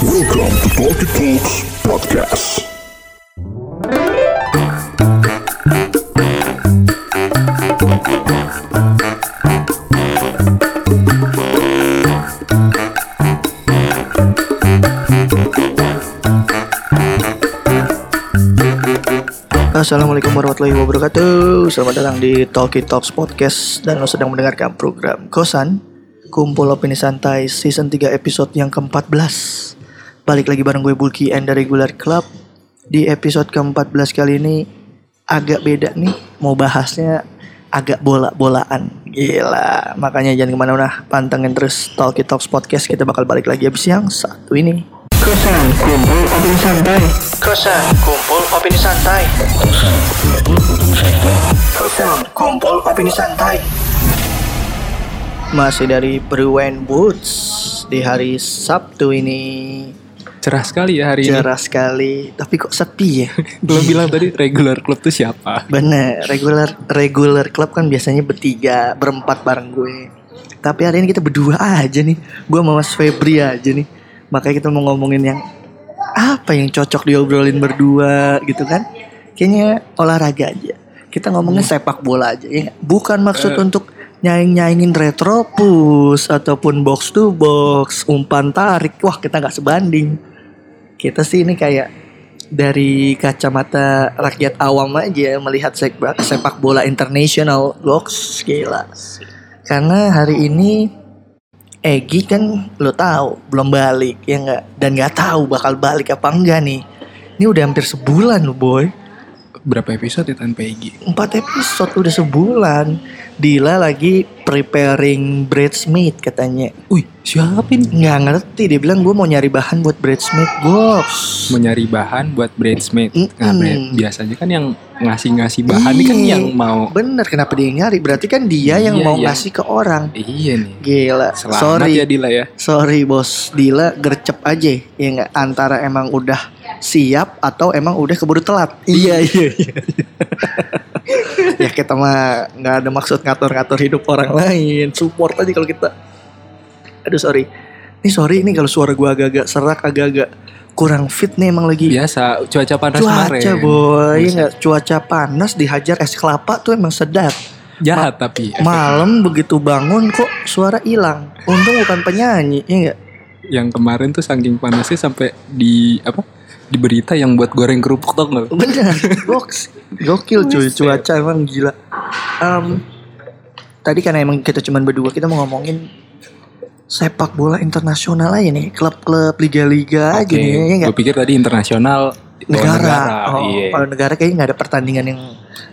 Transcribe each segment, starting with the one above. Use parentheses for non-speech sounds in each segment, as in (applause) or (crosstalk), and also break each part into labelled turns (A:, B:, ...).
A: Welcome to Talkie Talks Podcast.
B: Assalamualaikum warahmatullahi wabarakatuh. Selamat datang di Talkie Talks Podcast. Dan lo sedang mendengarkan program Kosan Kumpul Opini Santai Season 3 episode yang ke-14 Balik lagi bareng gue Bulky and the Regular Club. Di episode ke-14 kali ini Agak beda nih. Mau bahasnya agak bola-bolaan Gila. Makanya jangan ke mana-mana Pantengin terus Talkie Talks Podcast. Kita bakal balik lagi abis yang satu ini. Kosan Kumpul Opini Santai. Kosan Kumpul Opini Santai. Kosan Kumpul Opini Santai. Masih dari Bruin Boots Di hari Sabtu ini
C: Cerah sekali ya hari
B: Cerah sekali. Tapi kok sepi ya?
C: Ini. (laughs) Belum bilang tadi regular club tuh siapa?
B: Bener Regular Regular club kan biasanya bertiga Berempat bareng gue. Tapi hari ini kita berdua aja nih. Gue sama Mas Febri aja nih. Makanya kita mau ngomongin yang Apa yang cocok diobrolin berdua gitu kan? Kayaknya olahraga aja. Kita ngomongin sepak bola aja ya? Bukan maksud untuk nyaing-nyaingin retropus Ataupun box to box Umpan tarik. Wah kita nggak sebanding Kita sih ini kayak dari kacamata rakyat awam aja melihat sepak, sepak bola internasional box gila. Karena hari ini Egi kan lo tahu belum balik ya nggak? Dan nggak tahu bakal balik apa enggak nih. Ini udah hampir sebulan lo boy.
C: Berapa episode ya tanpa Egi?
B: empat episode udah sebulan Dila lagi preparing bridesmaid katanya
C: Wih siapa ini?
B: nggak ngerti dia bilang gue mau nyari bahan buat bridesmaid box
C: Mau nyari bahan buat bridesmaid Nah
B: Mm-mm.
C: bre- biasanya kan yang ngasih-ngasih bahan ini kan
B: Iya.
C: yang mau
B: bener kenapa dia nyari berarti kan dia yang
C: Iya,
B: mau
C: iya.
B: ngasih ke orang
C: Iya nih
B: gila
C: Selamat
B: sorry
C: ya Dila ya
B: Sorry bos, Dila gercep aja ya nggak antara emang udah siap atau emang udah keburu telat. Iya iya iya. (laughs) ya kita mah nggak ada maksud ngatur-ngatur hidup orang lain, support aja kalau kita. Aduh sorry, ini sorry ini kalau suara gua agak-agak serak, agak-agak kurang fit nih emang lagi.
C: Biasa cuaca panas
B: Cuaca
C: kemarin
B: boy, ya nggak cuaca panas dihajar es kelapa tuh emang sedap.
C: Jahat tapi
B: Malam begitu bangun kok suara hilang. Untung bukan penyanyi, ya nggak?
C: Yang kemarin tuh saking panasnya sampai di apa di berita yang buat goreng kerupuk tau gak?
B: Bener, (laughs) box Gokil cuy, cuaca emang gila Em, Tadi karena emang kita cuman berdua Kita mau ngomongin Sepak bola internasional aja nih Klub-klub, liga-liga aja
C: Oke,
B: nih ya
C: gue pikir tadi internasional lawan
B: Negara, Oh,
C: iya.
B: Kalau negara kayaknya nggak ada pertandingan yang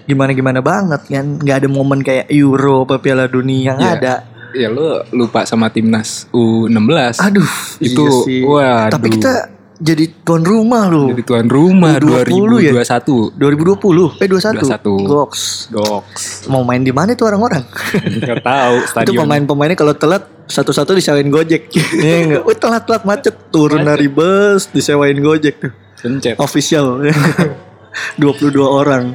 B: Gimana-gimana banget kan Nggak ada momen kayak Euro Piala Dunia nggak
C: Iya.
B: ada
C: Ya lu lupa sama timnas U16
B: Aduh
C: Itu
B: iya sih.
C: waduh.
B: Tapi kita jadi tuan rumah loh
C: Jadi tuan rumah
B: U20 ya?
C: 2021
B: 2020 Eh 21
C: 21.
B: Goks
C: Goks
B: Mau main di mana tuh orang-orang (laughs)
C: Gak tahu
B: Itu
C: stadion
B: pemain-pemainnya kalau telat satu-satu disewain Gojek. Iya enggak? Wih (laughs) telat-telat macet turun
C: Macet.
B: dari bus disewain Gojek tuh.
C: Sencet
B: Official. (laughs) 22 orang.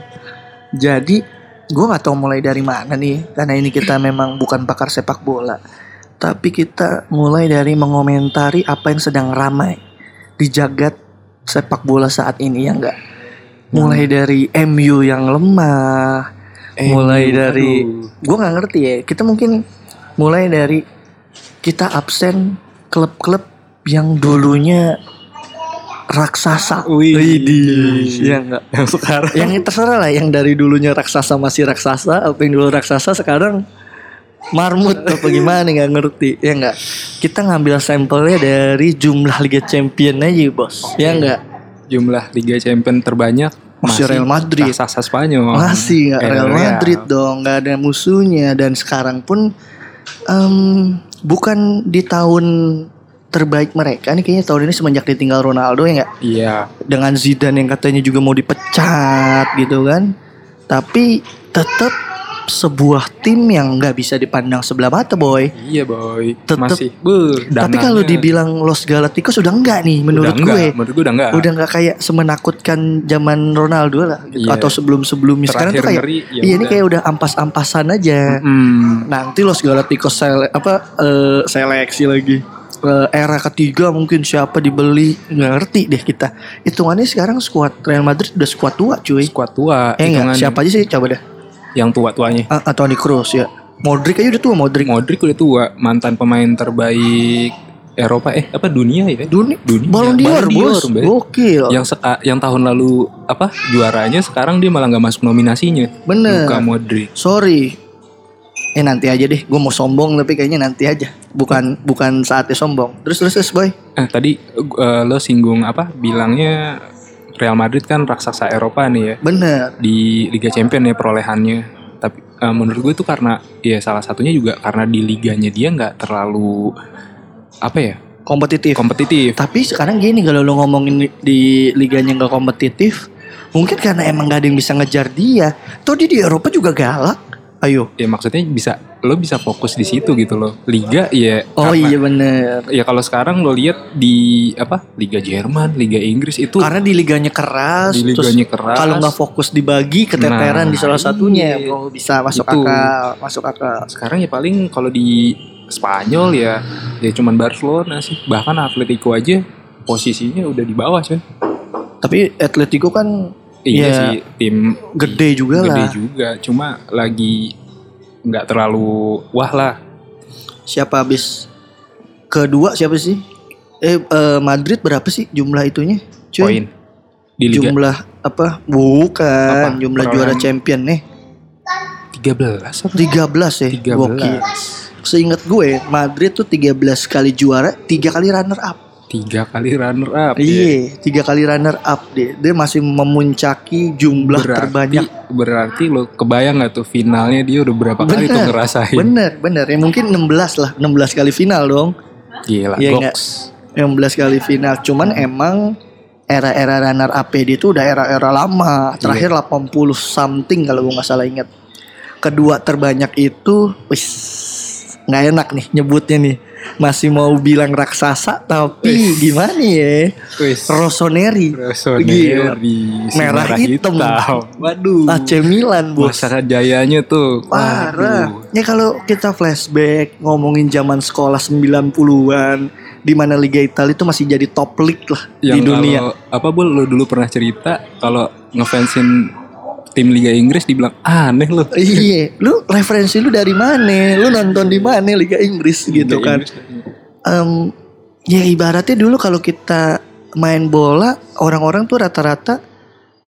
B: Jadi gue nggak tahu mulai dari mana nih karena ini kita memang bukan pakar sepak bola. Tapi kita mulai dari mengomentari apa yang sedang ramai di jagat sepak bola saat ini ya enggak. Mulai dari MU yang lemah, mulai
C: MU,
B: dari
C: aduh.
B: gue nggak ngerti ya kita mungkin mulai dari kita absen klub-klub yang dulunya raksasa
C: Wih.
B: Widih, ya enggak
C: Yang sekarang
B: yang terserah lah yang dari dulunya raksasa masih raksasa apa yang dulu raksasa sekarang marmut apa gimana nggak ngerti ya enggak kita ngambil sampelnya dari jumlah Liga Champion aja bos. Ya enggak
C: Jumlah Liga Champion terbanyak
B: Masih Real Madrid.
C: Raksasa Spanyol.
B: Masih nggak Real Madrid dong, nggak ada musuhnya. Dan sekarang pun em, bukan di tahun terbaik mereka nih kayaknya tahun ini semenjak ditinggal Ronaldo ya nggak?
C: Iya.
B: Dengan Zidane yang katanya juga mau dipecat gitu kan, tapi tetap sebuah tim yang nggak bisa dipandang sebelah mata boy.
C: Iya boy
B: Tetep-
C: Masih Beuh,
B: Tapi kalau dibilang Los Galacticos udah enggak nih menurut
C: Udah enggak,
B: gue.
C: Menurut gue udah enggak
B: Udah nggak kayak semenakutkan zaman Ronaldo lah gitu.
C: Iya.
B: atau sebelum-sebelumnya sekarang tuh kayak
C: ngeri, ya
B: iya ini kayak udah ampas-ampasan aja.
C: Hmm,
B: Nanti Los Galacticos sele apa eh, seleksi lagi. eh, era ketiga mungkin siapa dibeli nggak ngerti deh kita. Hitungannya sekarang skuad Real Madrid udah skuad tua cuy.
C: Skuad tua,
B: Eh enggak, siapa aja sih coba dah.
C: Yang tua-tuanya.
B: Ah, Toni Kroos ya. Modric aja udah tua Modric.
C: Modric udah tua, mantan pemain terbaik Eropa eh apa dunia ya?
B: Dunia,
C: Dunia.
B: Ballon d'Or, bos. Gokil.
C: Yang seka, yang tahun lalu apa juaranya sekarang dia malah nggak masuk nominasinya.
B: Bener.
C: Luka Modric.
B: Sorry. Eh nanti aja deh. Gue mau sombong tapi kayaknya nanti aja. Bukan bukan saatnya sombong. Terus terus terus boy.
C: Eh tadi eh, lo singgung apa? Bilangnya Real Madrid kan raksasa Eropa nih ya
B: Bener.
C: di Liga Champion ya perolehannya. Tapi eh, menurut gue itu karena ya salah satunya juga karena di liganya dia nggak terlalu apa ya
B: Kompetitif.
C: kompetitif.
B: Tapi sekarang gini kalau lo ngomongin di- di liganya nggak kompetitif, mungkin karena emang gak ada yang bisa ngejar dia. Toh dia di Eropa juga galak. Ayo.
C: Ya maksudnya bisa lo bisa fokus di situ gitu loh. Liga ya.
B: Oh
C: karena-
B: iya bener.
C: Ya kalau sekarang lo lihat di apa Liga Jerman, Liga Inggris itu
B: Karena di liganya keras.
C: di
B: terus
C: liganya keras.
B: Kalau nggak fokus dibagi keteteran
C: Nah,
B: di salah satunya,
C: iya.
B: bro bisa masuk
C: Itu.
B: akal, masuk akal.
C: sekarang ya paling kalau di Spanyol ya ya cuman Barcelona sih. Bahkan Atletico aja posisinya udah di bawah sih.
B: Tapi Atletico kan
C: Iya
B: Ya,
C: sih tim
B: gede juga
C: gede
B: lah.
C: juga. Cuma lagi nggak terlalu wah lah.
B: Siapa habis kedua siapa sih? Eh eh, Madrid berapa sih jumlah itunya? Cuy.
C: Poin di Liga
B: Jumlah apa? Bukan
C: Apa?
B: jumlah juara champion nih.
C: 13 apa?
B: 13 ya.
C: 13.
B: Gokil. Seingat gue Madrid tuh 13 kali juara, 3 kali runner up.
C: Tiga kali runner up. ya.
B: Iya, tiga kali runner up deh. Dia masih memuncaki jumlah
C: berarti,
B: terbanyak.
C: Berarti lo kebayang gak tuh finalnya dia udah berapa kali tuh
B: Bener,
C: ngerasain?
B: Bener, bener. Ya mungkin 16 lah, 16 kali final dong.
C: Gila,
B: Iya
C: goks.
B: 16 kali final. Cuman emang era-era runner up dia itu udah era-era lama. Terakhir 80 something kalau gue nggak salah ingat. Kedua terbanyak itu, wis nggak enak nih nyebutnya nih. Masih mau bilang raksasa tapi gimana ya?
C: Wis.
B: Rossoneri.
C: Rossoneri, si
B: Merah hitam.
C: Waduh.
B: AC Milan bos.
C: Masa jayanya tuh.
B: Parah.
C: Waduh.
B: Ya kalau kita flashback ngomongin zaman sekolah 90-an di mana Liga Italia itu masih jadi top league lah
C: Yang
B: di dunia.
C: kalau apa bol lo dulu pernah cerita kalau ngefansin tim Liga Inggris dibilang aneh lo.
B: Iya, (laughs) lu referensi lu dari mana? Lu nonton di mana Liga Inggris gitu
C: Liga
B: kan?
C: Inggris.
B: Em, ya ibaratnya dulu kalau kita main bola, orang-orang tuh rata-rata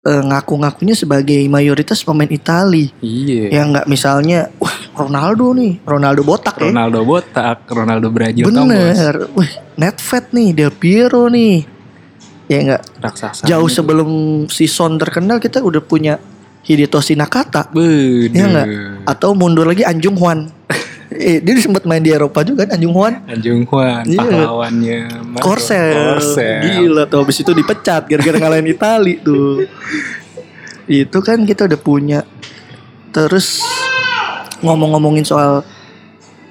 B: eh, ngaku-ngakunya sebagai mayoritas pemain Itali.
C: Iya.
B: Ya nggak misalnya, wah Ronaldo nih, Ronaldo botak ya.
C: Ronaldo botak, Ronaldo Brazil.
B: Bener, wih Netfet nih, Del Piero nih. Ya enggak
C: Raksasa.
B: jauh sebelum si Son terkenal kita udah punya Hidetoshi Nakata.
C: Bener.
B: Iya nggak? Atau mundur lagi Anjung Hwan. (laughs) eh, dia sempat main di Eropa juga kan Anjung Hwan.
C: Anjung Hwan,
B: Iya.
C: pahlawannya Marco.
B: Korsel.
C: Korsel.
B: Gila tuh habis itu dipecat gara-gara ngalahin Itali tuh. (laughs) itu kan kita udah punya. Terus ngomong-ngomongin soal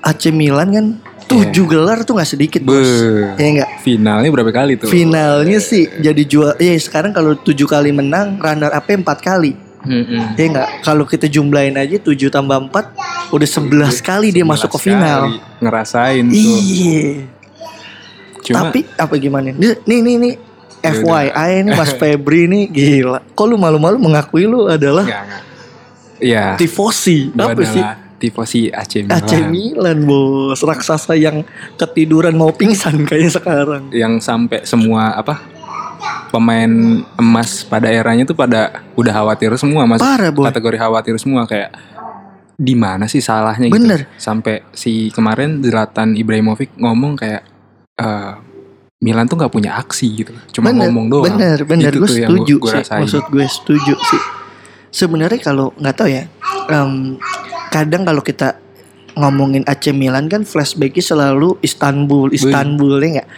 B: AC Milan kan tujuh gelar tuh nggak sedikit bos.
C: Be.
B: Ya enggak?
C: Finalnya berapa kali tuh?
B: Finalnya sih jadi jual. Ya sekarang kalau tujuh kali menang, runner up empat kali.
C: Mm-mm.
B: Ya enggak? Kalau kita jumlahin aja 7 tambah 4 udah 11 kali dia masuk ke
C: 11
B: final.
C: kali Ngerasain tuh.
B: Iya.
C: Cuma
B: Tapi apa gimana? Nih nih nih, nih. FYI ini Mas Febri nih gila. Kok lu malu-malu mengakui lu adalah
C: Enggak, enggak. Iya.
B: tifosi.
C: Gua
B: Apa sih?
C: tifosi AC Milan.
B: AC Milan bos Raksasa yang ketiduran mau pingsan kayak sekarang
C: Yang sampai semua apa pemain emas pada eranya tuh pada udah khawatir semua mas.
B: Parah, Boy.
C: Kategori khawatir semua kayak di mana sih salahnya gitu.
B: Bener.
C: Sampai si kemarin Zlatan Ibrahimovic ngomong kayak eh, Milan tuh nggak punya aksi gitu. Cuma
B: bener,
C: ngomong doang.
B: Bener, bener. Gue setuju
C: gua- gua
B: sih.
C: rasain.
B: Maksud gue setuju sih. Sebenarnya kalau nggak tahu ya, em, kadang kalau kita ngomongin AC Milan kan flashbacknya selalu Istanbul, Istanbul ya nggak.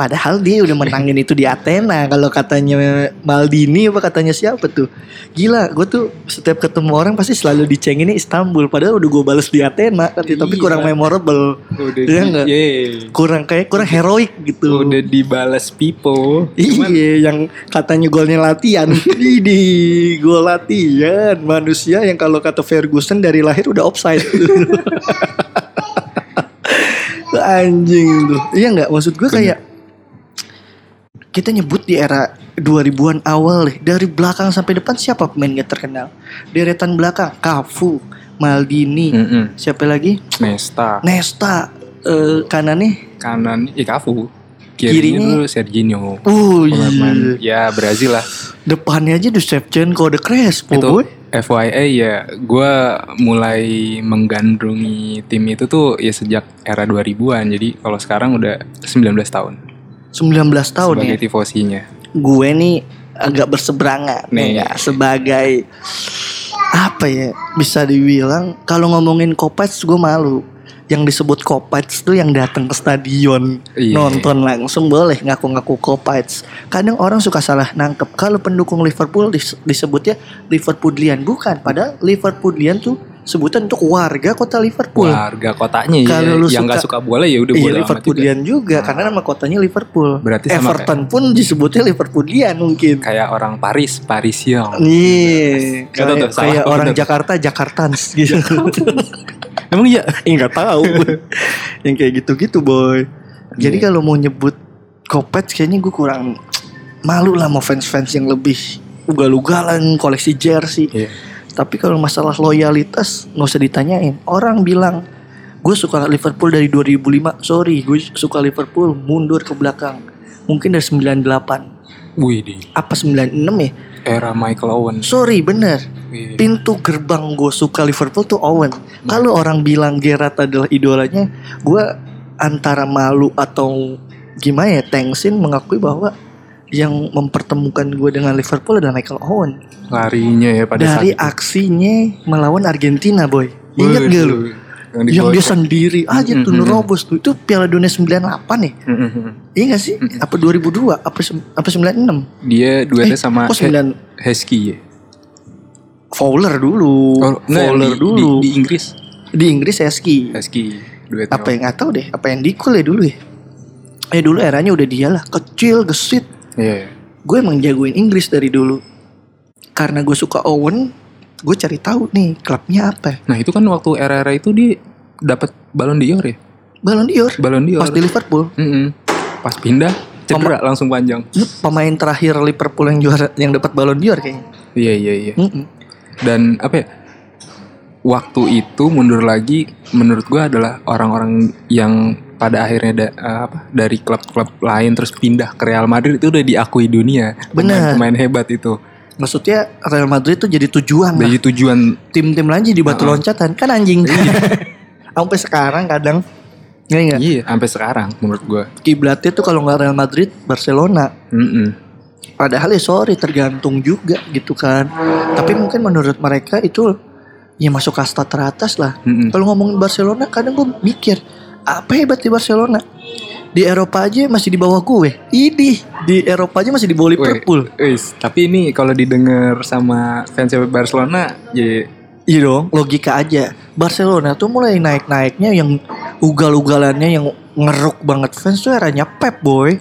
B: Padahal dia udah menangin itu di Athena. Kalau katanya Maldini apa katanya siapa tuh? Gila, gue tuh setiap ketemu orang pasti selalu dicengin ini Istanbul. Padahal udah gue bales di Athena, tapi tapi
C: Iya.
B: kurang memorable,
C: Udah
B: Iya
C: di-
B: nggak?
C: Yeay.
B: kurang kayak kurang heroik gitu.
C: Udah dibalas Pipo.
B: Iya, yang katanya golnya latihan. (laughs) Ini gol latihan. Manusia yang kalau kata Ferguson dari lahir udah offside. (laughs) Anjing tuh. Iya nggak maksud gue kayak kita nyebut di era 2000-an awal deh. Dari belakang sampai depan siapa pemain gak terkenal? Deretan belakang Cafu, Maldini,
C: Mm-mm.
B: siapa lagi?
C: Nesta
B: Nesta. Eh kanannya
C: kanan Ikafu
B: Kirinya-
C: kirinya tuh Serginho
B: Oh iya.
C: ya Brazil lah
B: Depannya aja The Shevchenko, The Crespo
C: itu
B: boy.
C: FYI ya gue mulai menggandrungi tim itu tuh ya sejak era 2000-an jadi kalau sekarang udah 19 tahun
B: 19 tahun ya.
C: sebagai tifosinya
B: gue nih agak berseberangan
C: Nih.
B: nih ya, sebagai apa ya bisa dibilang kalau ngomongin Kopac gue malu yang disebut Kopac tuh yang datang ke stadion
C: Iya.
B: nonton langsung boleh ngaku-ngaku Kopac kadang orang suka salah nangkep kalau pendukung Liverpool dis- disebutnya Liverpoolian bukan padahal Liverpoolian tuh sebutan untuk warga kota Liverpool
C: warga kotanya ya
B: Kalau lu
C: yang nggak
B: suka-
C: suka bola ya udah
B: Iya
C: bola juga.
B: Liverpoolian juga,
C: Nah.
B: karena nama kotanya Liverpool.
C: Berarti sama
B: Everton pun disebutnya Liverpoolian mungkin.
C: kayak orang Paris Parisien
B: Nih,
C: tahu
B: kayak,
C: tuh,
B: kayak orang
C: bener?
B: Jakarta, Jakartans (laughs) gitu.
C: emang iya
B: Enggak tahu. (laughs) yang kayak gitu-gitu, boy. Jadi
C: Iya.
B: kalau mau nyebut Kopet kayaknya gue kurang malu lah mau fans-fans yang lebih ugal-ugalan koleksi jersey.
C: Iya.
B: Tapi kalau masalah loyalitas nggak usah ditanyain. Orang bilang gue suka Liverpool dari 2005. Sorry, gue suka Liverpool mundur ke belakang. Mungkin dari 98.
C: Wih di
B: Apa 96 ya?
C: era Michael Owen
B: Sorry, bener.
C: Wih.
B: Pintu gerbang gue suka Liverpool tuh Owen. Kalau orang bilang Gerrard adalah idolanya, gue antara malu atau gimana ya, thanksin mengakui bahwa yang mempertemukan gue dengan Liverpool adalah Michael Owen.
C: larinya ya pada
B: Dari
C: saat
B: aksinya melawan Argentina, boy. Ingat gak lu?
C: Yang,
B: Yang dia sendiri aja tuh nerobos tuh. Itu Piala Dunia 98 ya?
C: Mm-mm.
B: Iya gak sih? Apa 2002? Apa apa 96?
C: dia duetnya
B: Eh,
C: sama
B: kok 9
C: Hesky ya
B: Fowler dulu.
C: Oh,
B: Fowler
C: di,
B: dulu.
C: Di,
B: Di,
C: di Inggris
B: Inggris Eski.
C: Hesky duetnya.
B: Apa yang nggak tahu deh? Apa yang Dikul ya dulu ya? Eh dulu eranya udah dia lah. Kecil, gesit.
C: Iya.
B: Gue emang jagoin Inggris dari dulu. Karena gue suka Owen, gue cari tahu nih klubnya apa.
C: Nah itu kan waktu era-era itu dia dapat Ballon d'Or ya.
B: Ballon d'Or.
C: Ballon d'Or.
B: Pas di Liverpool.
C: Mm-mm. Pas pindah cedera langsung panjang.
B: Pemain terakhir Liverpool yang juara yang dapat Ballon d'Or kayaknya.
C: Iya iya iya. Dan apa ya? Waktu itu mundur lagi menurut gua adalah orang-orang yang pada akhirnya da- eh, apa dari klub-klub lain terus pindah ke Real Madrid itu udah diakui dunia.
B: Benar.
C: Pemain hebat itu.
B: Maksudnya Real Madrid tuh jadi tujuan lah.
C: Jadi tujuan
B: Tim-tim lain jadi batu
C: Uh-uh.
B: loncatan kan anjing. (laughs) Sampai sekarang kadang Ngerti nggak?
C: iya sampai sekarang menurut gua.
B: Kiblatnya tuh kalau nggak Real Madrid, Barcelona.
C: Mm-mm.
B: Padahal ya sorry tergantung juga gitu kan. Tapi mungkin menurut mereka itu ya masuk kasta teratas lah.
C: Mm-mm.
B: Kalau ngomongin Barcelona kadang gue mikir apa hebat di Barcelona? Di Eropa aja masih di bawah gue. Ini di Eropa aja masih di bawah Liverpool.
C: Wis, tapi ini kalau didengar sama fans Barcelona, ya
B: Iya dong, logika aja. Barcelona tuh mulai naik-naiknya yang ugal-ugalannya yang ngeruk banget fans tuh eranya Pep boy.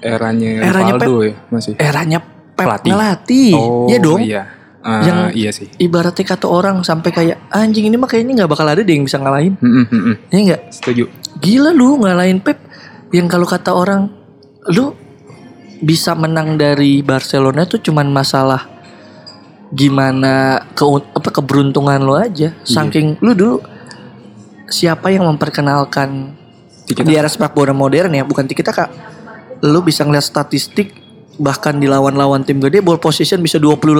C: eranya,
B: Eranya
C: Rivaldo ya masih.
B: Eranya Pep
C: Pelatih.
B: ngelatih.
C: Oh,
B: Iya dong.
C: Iya. Ah,
B: Yang-
C: iya sih.
B: Ibaratnya kata orang sampai kayak anjing ini mah kayaknya nggak bakal ada deh yang bisa ngalahin.
C: Mm-mm.
B: Ya enggak?
C: Setuju.
B: Gila lu ngalahin Pep yang kalau kata orang lu bisa menang dari Barcelona tuh cuman masalah gimana ke apa keberuntungan lu aja. Saking lu dulu siapa yang memperkenalkan di era sepak bola modern ya, bukan kita kak. Lu bisa ngeliat statistik bahkan di lawan-lawan tim gede ball position bisa 20-80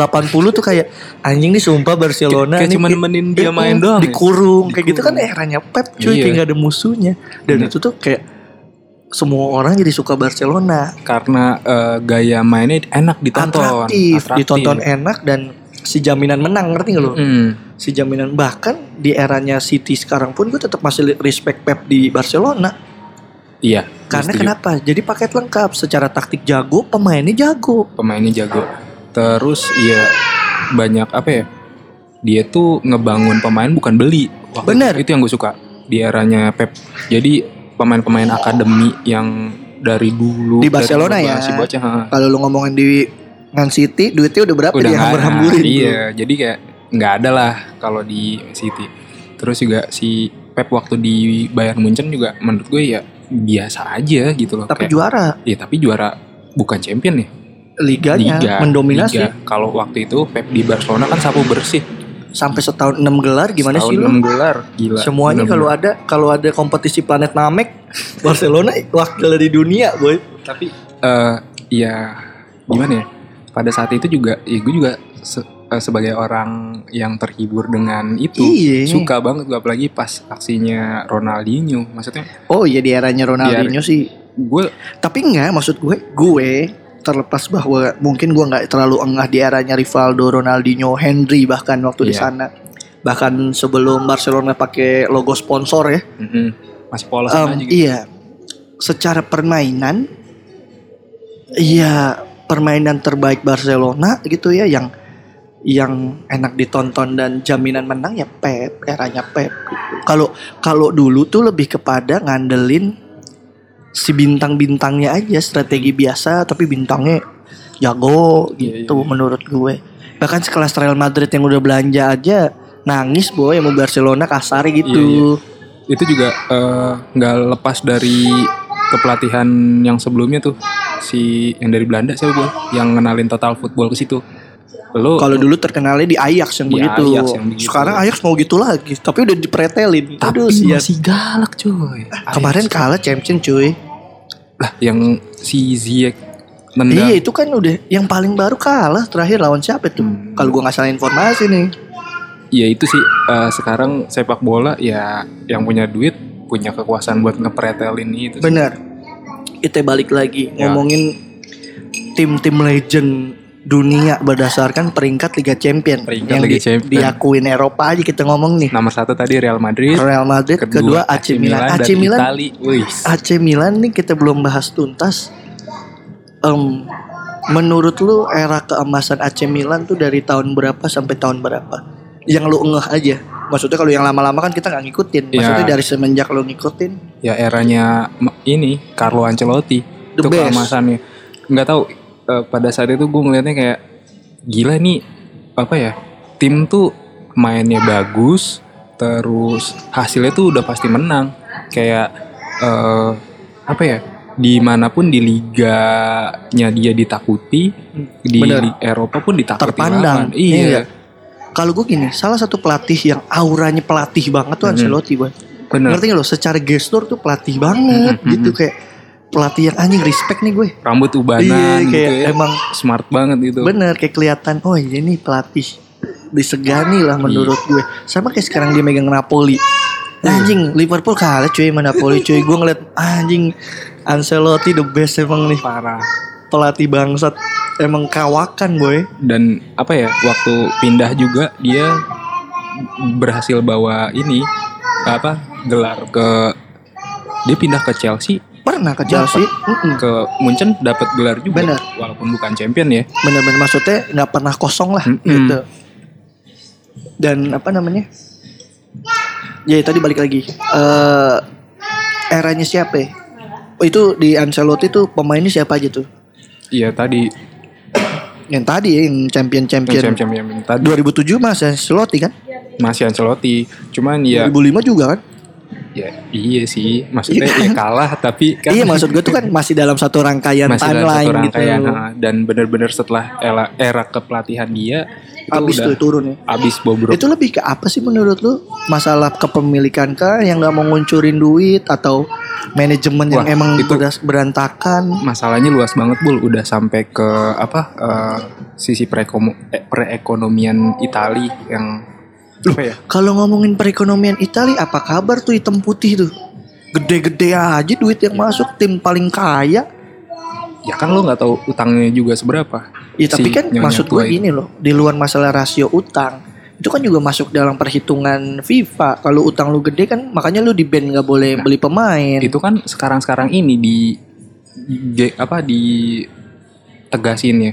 B: tuh kayak anjing nih sumpah Barcelona
C: Kayak cuma nemenin dia
B: Iya,
C: main doang ya?
B: dikurung kayak gitu kan eranya Pep cuy
C: Iya.
B: kayak gak ada musuhnya dan
C: Bener.
B: itu tuh kayak semua orang jadi suka Barcelona
C: karena eh, gaya mainnya enak ditonton.
B: atraktif,
C: Atraktif.
B: ditonton enak dan si jaminan menang ngerti gak lo
C: Mm.
B: si jaminan bahkan di eranya City sekarang pun gue tetap masih respect Pep di Barcelona
C: Iya.
B: Karena
C: setuju.
B: kenapa jadi paket lengkap secara taktik jago pemainnya jago
C: Pemainnya jago. Terus iya banyak apa ya? Dia tuh ngebangun pemain bukan beli. Waktu
B: Bener.
C: Itu, yang gue suka di eranya Pep. Jadi pemain-pemain akademi yang dari dulu
B: Di Barcelona
C: dari
B: ya.
C: ha.
B: kalau lu ngomongin di Man City duitnya udah berapa
C: udah
B: dia hambur-hamburin
C: iya jadi kayak nggak ada lah kalau di City terus juga si Pep Pep waktu di Bayern Munchen juga menurut gue ya biasa aja gitu loh.
B: Tapi
C: Kayak-
B: juara
C: Iya tapi juara bukan champion nih.
B: liganya
C: Liga,
B: mendominasi
C: Liga. Kalau waktu itu Pep di Barcelona kan sapu bersih.
B: sampai setahun 6 gelar gimana
C: Setahun
B: sih lu?
C: enam gelar, gila.
B: Semuanya kalau ada kalau ada kompetisi planet Namek, (laughs) Barcelona wakil di dunia, boy.
C: tapi eh ya gimana ya? Pada saat itu juga, ya gue juga se- eh, sebagai orang yang terhibur dengan itu
B: Iya.
C: suka banget gue apalagi pas aksinya Ronaldinho. Maksudnya
B: Oh iya di eranya Ronaldinho sih.
C: gue
B: Tapi enggak, maksud gue, gue terlepas bahwa mungkin gue nggak terlalu engah di eranya Rivaldo, Ronaldinho, Henry bahkan waktu di
C: Iya.
B: sana. Bahkan sebelum Barcelona pakai logo sponsor ya.
C: mm-mm, masih polos aja gitu.
B: Iya, secara permainan, iya permainan terbaik Barcelona gitu ya yang yang enak ditonton dan jaminan menang ya Pep, eranya Pep. gitu. Kalau kalau dulu tuh lebih kepada ngandelin si bintang-bintangnya aja strategi biasa tapi bintangnya jago
C: Iya,
B: gitu
C: iya, iya.
B: menurut gue. Bahkan sekelas Real Madrid yang udah belanja aja nangis boy mau Barcelona kasar gitu.
C: Iya, iya. itu juga eh, nggak lepas dari kepelatihan yang sebelumnya tuh si yang dari Belanda siapa gue yang ngenalin total football ke situ lo
B: Kalau dulu terkenalnya di Ajax yang
C: Di
B: begitu.
C: Ajax yang begitu.
B: Sekarang Ajax mau gitu lagi, tapi udah dipretelin.
C: tapi
B: Aduh, siap.
C: masih galak cuy
B: Kemarin kalah champion cuy.
C: lah yang si Ziyech nendang
B: Iya itu kan udah yang paling baru kalah terakhir lawan siapa tuh?
C: Hmm.
B: Kalau gua nggak salah informasi nih.
C: ya itu sih eh, sekarang sepak bola ya yang punya duit punya kekuasaan buat ngepretelin itu sih.
B: Bener. Kita balik lagi
C: Ya.
B: ngomongin tim-tim legend dunia berdasarkan peringkat Liga Champion
C: Peringkat
B: yang
C: Liga
B: di-
C: Champion.
B: diakuin Eropa aja kita ngomong nih.
C: nomor satu tadi Real Madrid
B: Real Madrid, kedua, AC Milan. AC
C: dan
B: Milan
C: Itali Wih.
B: AC Milan nih kita belum bahas tuntas. Em, menurut lu era keemasan AC Milan tuh dari tahun berapa sampai tahun berapa? Yang lu ngeh aja. Maksudnya kalau yang lama-lama kan kita nggak ngikutin. Maksudnya
C: Ya.
B: dari semenjak lu ngikutin
C: ya eranya ini Carlo Ancelotti
B: The
C: itu
B: best.
C: keemasannya nggak tahu eh, pada saat itu gue ngeliatnya kayak gila nih apa ya tim tuh mainnya bagus terus hasilnya tuh udah pasti menang kayak eh, apa ya di mana pun di liganya dia ditakuti di, di Eropa pun ditakuti
B: Terpandang.
C: lawan. iya
B: Iya. kalau gue gini, salah satu pelatih yang auranya pelatih banget tuh
C: Mhm.
B: Ancelotti, boy.
C: bener
B: Ngerti gak lo? Secara gestur tuh pelatih banget
C: Mhm,
B: gitu kayak pelatih yang anjing respect nih gue.
C: rambut ubanan
B: Iya,
C: gitu ya.
B: emang
C: smart banget gitu.
B: Bener kayak kelihatan oh iya nih pelatih disegani lah menurut
C: Iya.
B: gue. Sama kayak sekarang dia megang Napoli. Anjing Liverpool kalah cuy sama Napoli cuy. Gue ngeliat anjing Ancelotti the best emang nih.
C: Parah.
B: Pelatih bangsat. Emang kawakan boy.
C: Dan apa ya waktu pindah juga dia berhasil bawa ini apa gelar ke dia pindah ke Chelsea
B: pernah ke Chelsea? Mm-mm.
C: ke Munchen dapat gelar juga
B: Bener.
C: walaupun bukan champion ya.
B: Bener-bener maksudnya nggak pernah kosong lah
C: Mm-mm.
B: gitu. Dan apa namanya? Ya tadi balik lagi. Eh eranya siapa ya? Oh, itu di Ancelotti tuh pemainnya siapa aja tuh?
C: Iya tadi.
B: Yang tadi ya, yang champion champion
C: champion champion tadi.
B: 2007 mas Ancelotti kan?
C: Masih Ancelotti. Cuman ya
B: 2005 juga kan
C: ya iya sih. Maksudnya ya kalah tapi kan
B: iya maksud gue tuh kan masih dalam satu rangkaian
C: masih dalam
B: timeline
C: satu rangkaian
B: gitu
C: dan benar-benar setelah era, era kepelatihan dia itu
B: abis
C: udah
B: tuh turun ya?
C: abis bobrok.
B: Itu lebih ke apa sih menurut lu? Masalah kepemilikan kah yang nggak mau nguncurin duit atau manajemen yang
C: Wah,
B: emang
C: itu-
B: berantakan?
C: masalahnya luas banget bul. Udah sampai ke apa eh, sisi eh, perekonomian Itali yang apa ya
B: kalau ngomongin perekonomian Italia apa kabar tuh hitam putih tuh? Gede-gede aja duit yang masuk tim paling kaya.
C: Ya kan lo nggak tahu utangnya juga seberapa.
B: Ya tapi
C: Si
B: kan maksud gue gini loh di luar masalah rasio utang itu kan juga masuk dalam perhitungan FIFA. Kalau utang lu gede kan makanya lu di band nggak boleh
C: Nah,
B: beli pemain.
C: itu kan sekarang-sekarang ini di di- apa di tegasin ya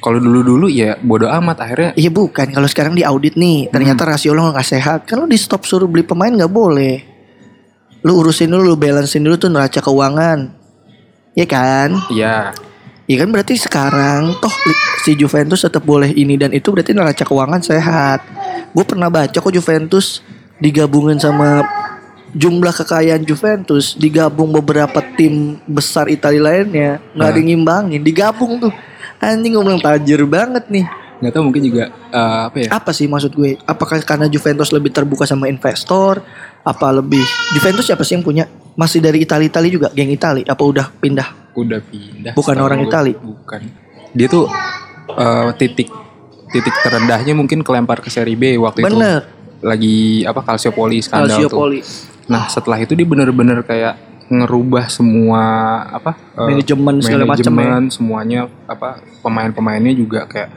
C: kalau dulu-dulu ya bodo amat akhirnya
B: Iya bukan. Kalau sekarang di audit nih ternyata
C: Hmm.
B: rasio lo nggak sehat lo di stop suruh beli pemain nggak boleh. Lu urusin dulu lu balancein dulu tuh neraca keuangan. Iya kan?
C: Ya
B: Iya kan berarti sekarang toh si Juventus tetap boleh ini dan itu berarti neraca keuangan sehat. Gue pernah baca kok Juventus digabungin sama jumlah kekayaan Juventus digabung beberapa tim besar Italia lainnya nggak ada yang ngimbangin digabung tuh anjing gue bilang tajir banget nih.
C: Nggak tahu mungkin juga eh, apa ya?
B: Apa sih maksud gue? Apakah karena Juventus lebih terbuka sama investor? Apa lebih Juventus siapa sih yang punya? Masih dari Italia Italia juga? Geng Italia apa udah pindah?
C: Udah pindah
B: Bukan orang
C: gue.
B: Itali?
C: bukan. Dia tuh eh, titik titik terendahnya mungkin kelempar ke seri B waktu itu.
B: Bener.
C: Lagi apa Calciopoli skandal tuh.
B: Calciopoli.
C: Nah setelah itu dia bener-bener kayak ngerubah semua apa eh,
B: Manajemen segala macam ya.
C: semuanya apa pemain-pemainnya juga kayak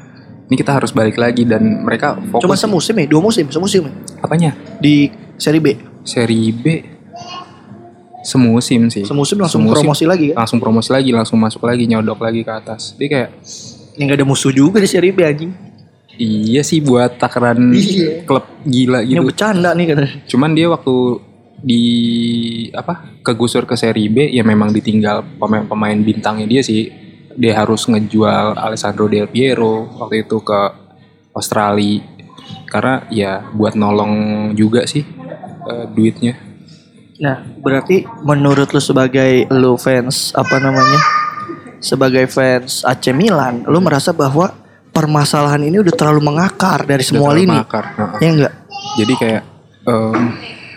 C: ini kita harus balik lagi dan mereka fokus
B: cuma semusim ya? Dua musim? Semusim ya?
C: apanya?
B: Di seri B?
C: Seri B? Semusim sih.
B: Semusim langsung
C: Semusim.
B: promosi lagi kan
C: langsung promosi lagi langsung masuk lagi nyodok lagi ke atas. Dia kayak
B: yang gak ada musuh juga di seri B anjing.
C: Iya sih buat takaran
B: Iya.
C: klub gila
B: ini
C: gitu.
B: bercanda nih kan
C: cuman dia waktu di apa kegusur ke seri B ya memang ditinggal pemain-pemain bintangnya dia sih dia harus ngejual Alessandro Del Piero waktu itu ke Australia karena ya buat nolong juga sih eh, duitnya
B: Nah, berarti menurut lu sebagai lu fans apa namanya? Sebagai fans AC Milan, lu merasa bahwa permasalahan ini udah terlalu mengakar dari semua
C: Udah terlalu
B: lini.
C: mengakar. Heeh.
B: Ya enggak?
C: jadi kayak em,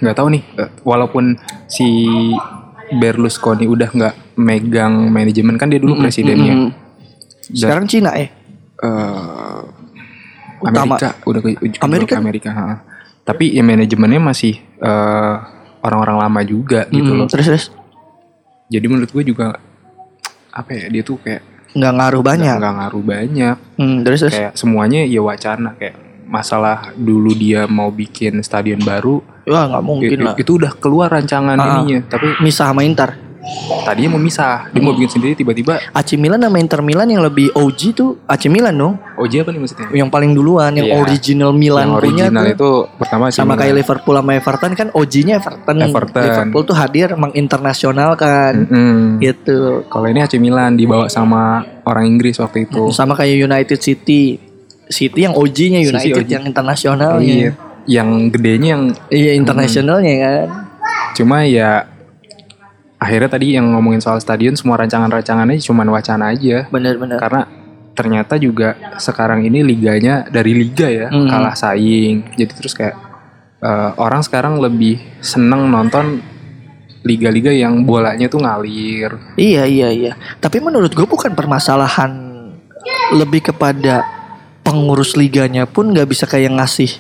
C: nggak tahu nih eh, walaupun si Berlusconi udah nggak megang manajemen kan dia dulu presidennya
B: Mm-mm. Sekarang Cina eh.
C: eh
B: Utama.
C: Amerika udah ke
B: Amerika?
C: ke Amerika ha. tapi ya manajemennya masih eh, orang-orang lama juga gitu
B: Hmm,
C: loh
B: Terus terus
C: jadi menurut gue juga apa ya dia tuh kayak
B: nggak ngaruh banyak.
C: nggak ngaruh banyak
B: Hmm, terus terus.
C: kayak semuanya ya wacana kayak masalah dulu dia mau bikin stadion baru
B: Wah, nggak mungkin lah.
C: itu udah keluar rancangan
B: Ah.
C: ininya tapi
B: Misah sama Inter.
C: tadinya mau misah dia mau bikin sendiri tiba-tiba
B: AC Milan sama Inter Milan yang lebih OG tuh AC Milan dong.
C: OJ apa nih maksudnya
B: Yang paling duluan, yang
C: Iya.
B: original Milan
C: yang
B: punya
C: original
B: tuh.
C: itu pertama sih
B: sama
C: Milan.
B: kayak Liverpool sama Everton kan OG-nya Everton.
C: Everton.
B: Liverpool tuh hadir menginternasionalkan
C: Mm-mm.
B: gitu.
C: Kalau ini AC Milan dibawa sama orang Inggris waktu itu.
B: Sama kayak United City. City yang OG-nya
C: City
B: United
C: OG.
B: yang internasionalnya.
C: Iya. Yang gedenya yang
B: Iya internasionalnya kan.
C: cuma ya akhirnya tadi yang ngomongin soal stadion semua rancangan-rancangannya cuma wacana aja.
B: Bener-bener.
C: Karena ternyata juga sekarang ini liganya dari liga ya
B: Mm.
C: kalah saing. Jadi terus kayak eh, orang sekarang lebih seneng nonton liga-liga yang bolanya tuh ngalir.
B: Iya iya iya. Tapi menurut gue bukan permasalahan lebih kepada pengurus liganya pun nggak bisa kayak ngasih.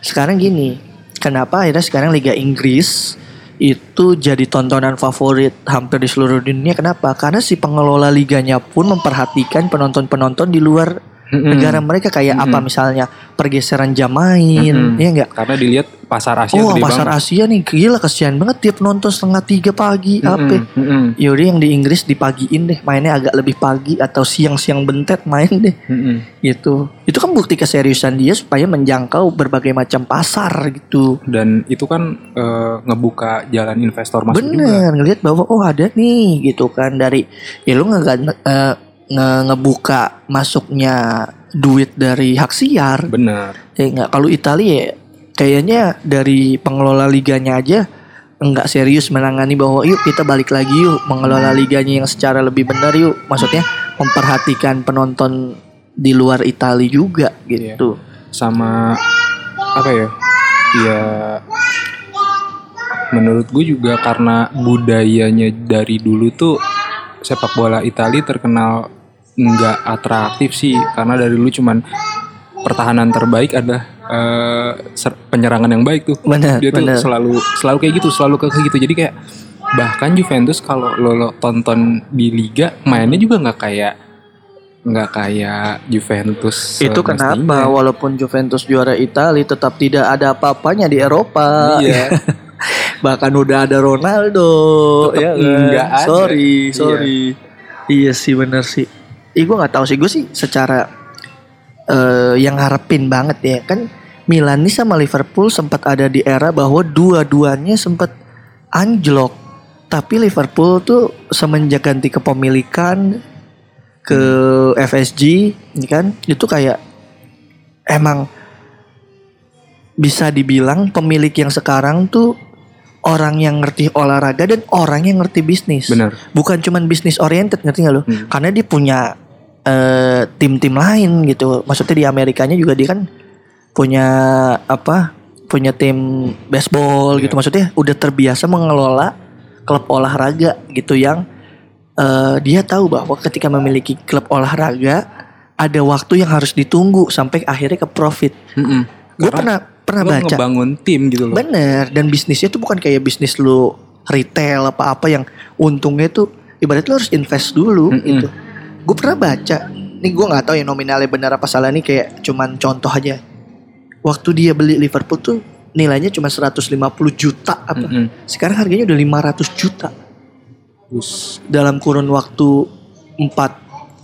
B: Sekarang gini, kenapa akhirnya sekarang Liga Inggris itu jadi tontonan favorit hampir di seluruh dunia? Kenapa? Karena si pengelola liganya pun memperhatikan penonton-penonton di luar
C: Mm-mm.
B: negara mereka kayak apa misalnya pergeseran jam main,
C: Mm-mm.
B: ya enggak?
C: Karena dilihat pasar Asia
B: Oh pasar
C: banget.
B: Asia nih gila kesian banget tiap nonton setengah tiga pagi apa?
C: Mm-mm, mm-mm,
B: Yaudah yang di Inggris dipagiin deh mainnya agak lebih pagi atau siang-siang bentet main deh
C: mm-mm.
B: gitu. Itu kan bukti keseriusan dia supaya menjangkau berbagai macam pasar gitu.
C: dan itu kan eh, ngebuka jalan investor masuk juga.
B: Bener ngelihat bahwa oh ada nih gitu kan dari ya lu nge, eh, nge- ngebuka masuknya duit dari hak siar.
C: Bener.
B: Ya enggak kalau Italia ya kayaknya dari pengelola liganya aja enggak serius menangani bahwa yuk kita balik lagi yuk mengelola liganya yang secara lebih benar yuk maksudnya memperhatikan penonton di luar Italia juga gitu.
C: Sama apa ya? Ya menurut gue juga karena budayanya dari dulu tuh sepak bola Italia terkenal nggak atraktif sih karena dari dulu cuman pertahanan terbaik ada ser- penyerangan yang baik tuh
B: Benar,
C: dia tuh
B: benar.
C: selalu selalu kayak gitu selalu kayak gitu jadi kayak bahkan Juventus kalau lo, lo tonton di liga mainnya juga nggak kayak nggak kayak Juventus
B: Itu kenapa walaupun Juventus juara Italia tetap tidak ada apa-apanya di Eropa.
C: Iya. (laughs)
B: Bahkan udah ada Ronaldo
C: Tetep
B: ya kan?
C: nggak ada.
B: Sorry,
C: Iya.
B: sorry. Iya, sih bener sih. Ih gue nggak tahu sih gue sih secara eh yang harapin banget ya kan Milan nih sama Liverpool sempat ada di era bahwa dua-duanya sempat anjlok. Tapi Liverpool tuh semenjak ganti kepemilikan ke FSG, ini kan itu kayak emang bisa dibilang pemilik yang sekarang tuh orang yang ngerti olahraga dan orang yang ngerti bisnis.
C: Bener.
B: Bukan cuman bisnis oriented ngerti nggak lo?
C: Hmm.
B: Karena dia punya eh, tim-tim lain gitu. Maksudnya di Amerikanya juga dia kan punya apa? Punya tim baseball gitu.
C: Iya.
B: Maksudnya udah terbiasa mengelola klub olahraga gitu yang eh, dia tahu bahwa ketika memiliki klub olahraga ada waktu yang harus ditunggu sampai akhirnya ke profit.
C: Mm-mm.
B: Gue
C: Karena
B: pernah pernah
C: lo
B: baca.
C: ngebangun tim gitu loh.
B: Bener dan bisnisnya tuh bukan kayak bisnis lu retail apa-apa yang untungnya tuh ibarat lu harus invest dulu
C: Mm-mm.
B: gitu. Gue pernah baca, nih gue nggak tahu ya nominalnya benar apa salah nih kayak cuman contoh aja. Waktu dia beli Liverpool tuh nilainya cuma 150 juta apa.
C: Mm-mm.
B: Sekarang harganya udah 500 juta.
C: Terus,
B: Dalam kurun waktu 4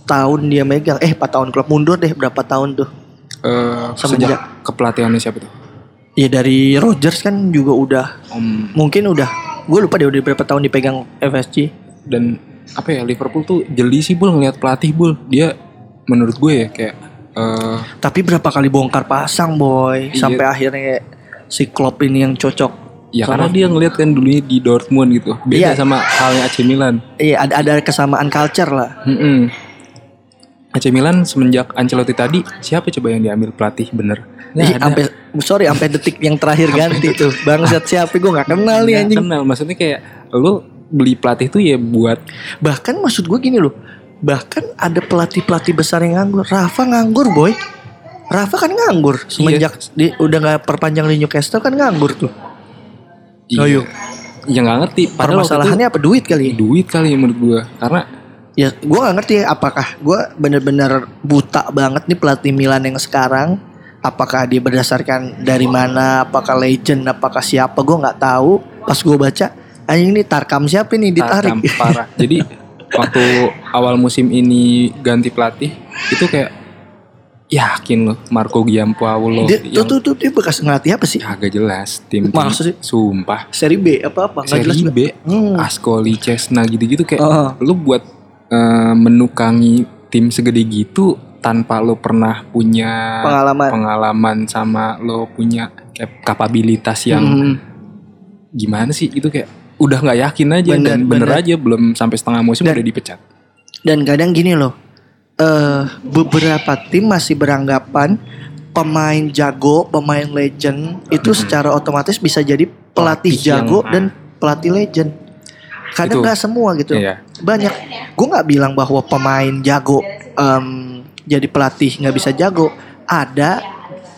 B: tahun dia megang. Eh 4 tahun klub mundur deh berapa tahun tuh.
C: eh,
B: Semenjak-
C: sejak kepelatihannya siapa tuh?
B: Ya dari Rodgers kan juga udah
C: Om
B: mungkin udah gue lupa deh udah berapa tahun dipegang FSG.
C: dan apa ya Liverpool tuh jeli sih bul ngelihat pelatih bul dia menurut gue ya kayak eh
B: Tapi berapa kali bongkar pasang boy
C: Iya.
B: sampai akhirnya si Klopp ini yang cocok.
C: ya
B: Sama-
C: karena dia ngelihat kan dulunya di Dortmund gitu beda
B: Iya.
C: sama halnya AC Milan
B: Iya ada ada kesamaan culture lah.
C: Mm-mm. AC Milan semenjak Ancelotti tadi siapa coba yang diambil pelatih bener Nggak
B: Ih, sampai sorry sampai detik yang terakhir ganti tuh. Bangsat siapa gue nggak kenal nih anjing.
C: kenal maksudnya kayak lu beli pelatih tuh ya buat
B: Bahkan maksud gue gini loh. Bahkan ada pelatih-pelatih besar yang nganggur. Rafa nganggur boy. Rafa kan nganggur semenjak di, udah nggak perpanjang di Newcastle kan nganggur tuh. Ayo.
C: ya nggak ngerti padahal
B: Permasalahannya apa duit kali?
C: duit kali menurut gua karena
B: Ya gue gak ngerti ya apakah gue bener-bener buta banget nih pelatih Milan yang sekarang Apakah dia berdasarkan dari mana Apakah legend Apakah siapa Gue nggak tahu Pas gue baca Anjing ini Tarkam siapa nih ditarik
C: Tarkam parah. (laughs) Jadi waktu awal musim ini ganti pelatih itu kayak yakin loh Marco Giampaolo
B: dia,
C: yang
B: tuh, tuh, tuh, dia bekas ngelatih apa sih
C: kagak jelas tim, tim
B: Maksud
C: sumpah
B: Seri B Nggak jelas
C: seri
B: juga.
C: B
B: Hmm.
C: Ascoli Cesna gitu-gitu kayak
B: Oh.
C: lu buat eh, menukangi tim segede gitu tanpa lo pernah punya
B: Pengalaman
C: pengalaman sama lo punya kapabilitas yang
B: Hmm.
C: gimana sih itu kayak udah nggak yakin aja
B: Bener,
C: dan bener,
B: bener.
C: aja belum sampai setengah musim
B: Dan-
C: udah dipecat
B: Dan kadang gini loh eh beberapa tim masih beranggapan Pemain jago, pemain legend Itu
C: Mhm.
B: secara otomatis bisa jadi pelatih
C: Pelatih yang-
B: jago dan pelatih legend Kadang
C: Itu.
B: nggak semua gitu
C: Iya.
B: banyak gue nggak bilang bahwa pemain jago em, jadi pelatih nggak bisa jago ada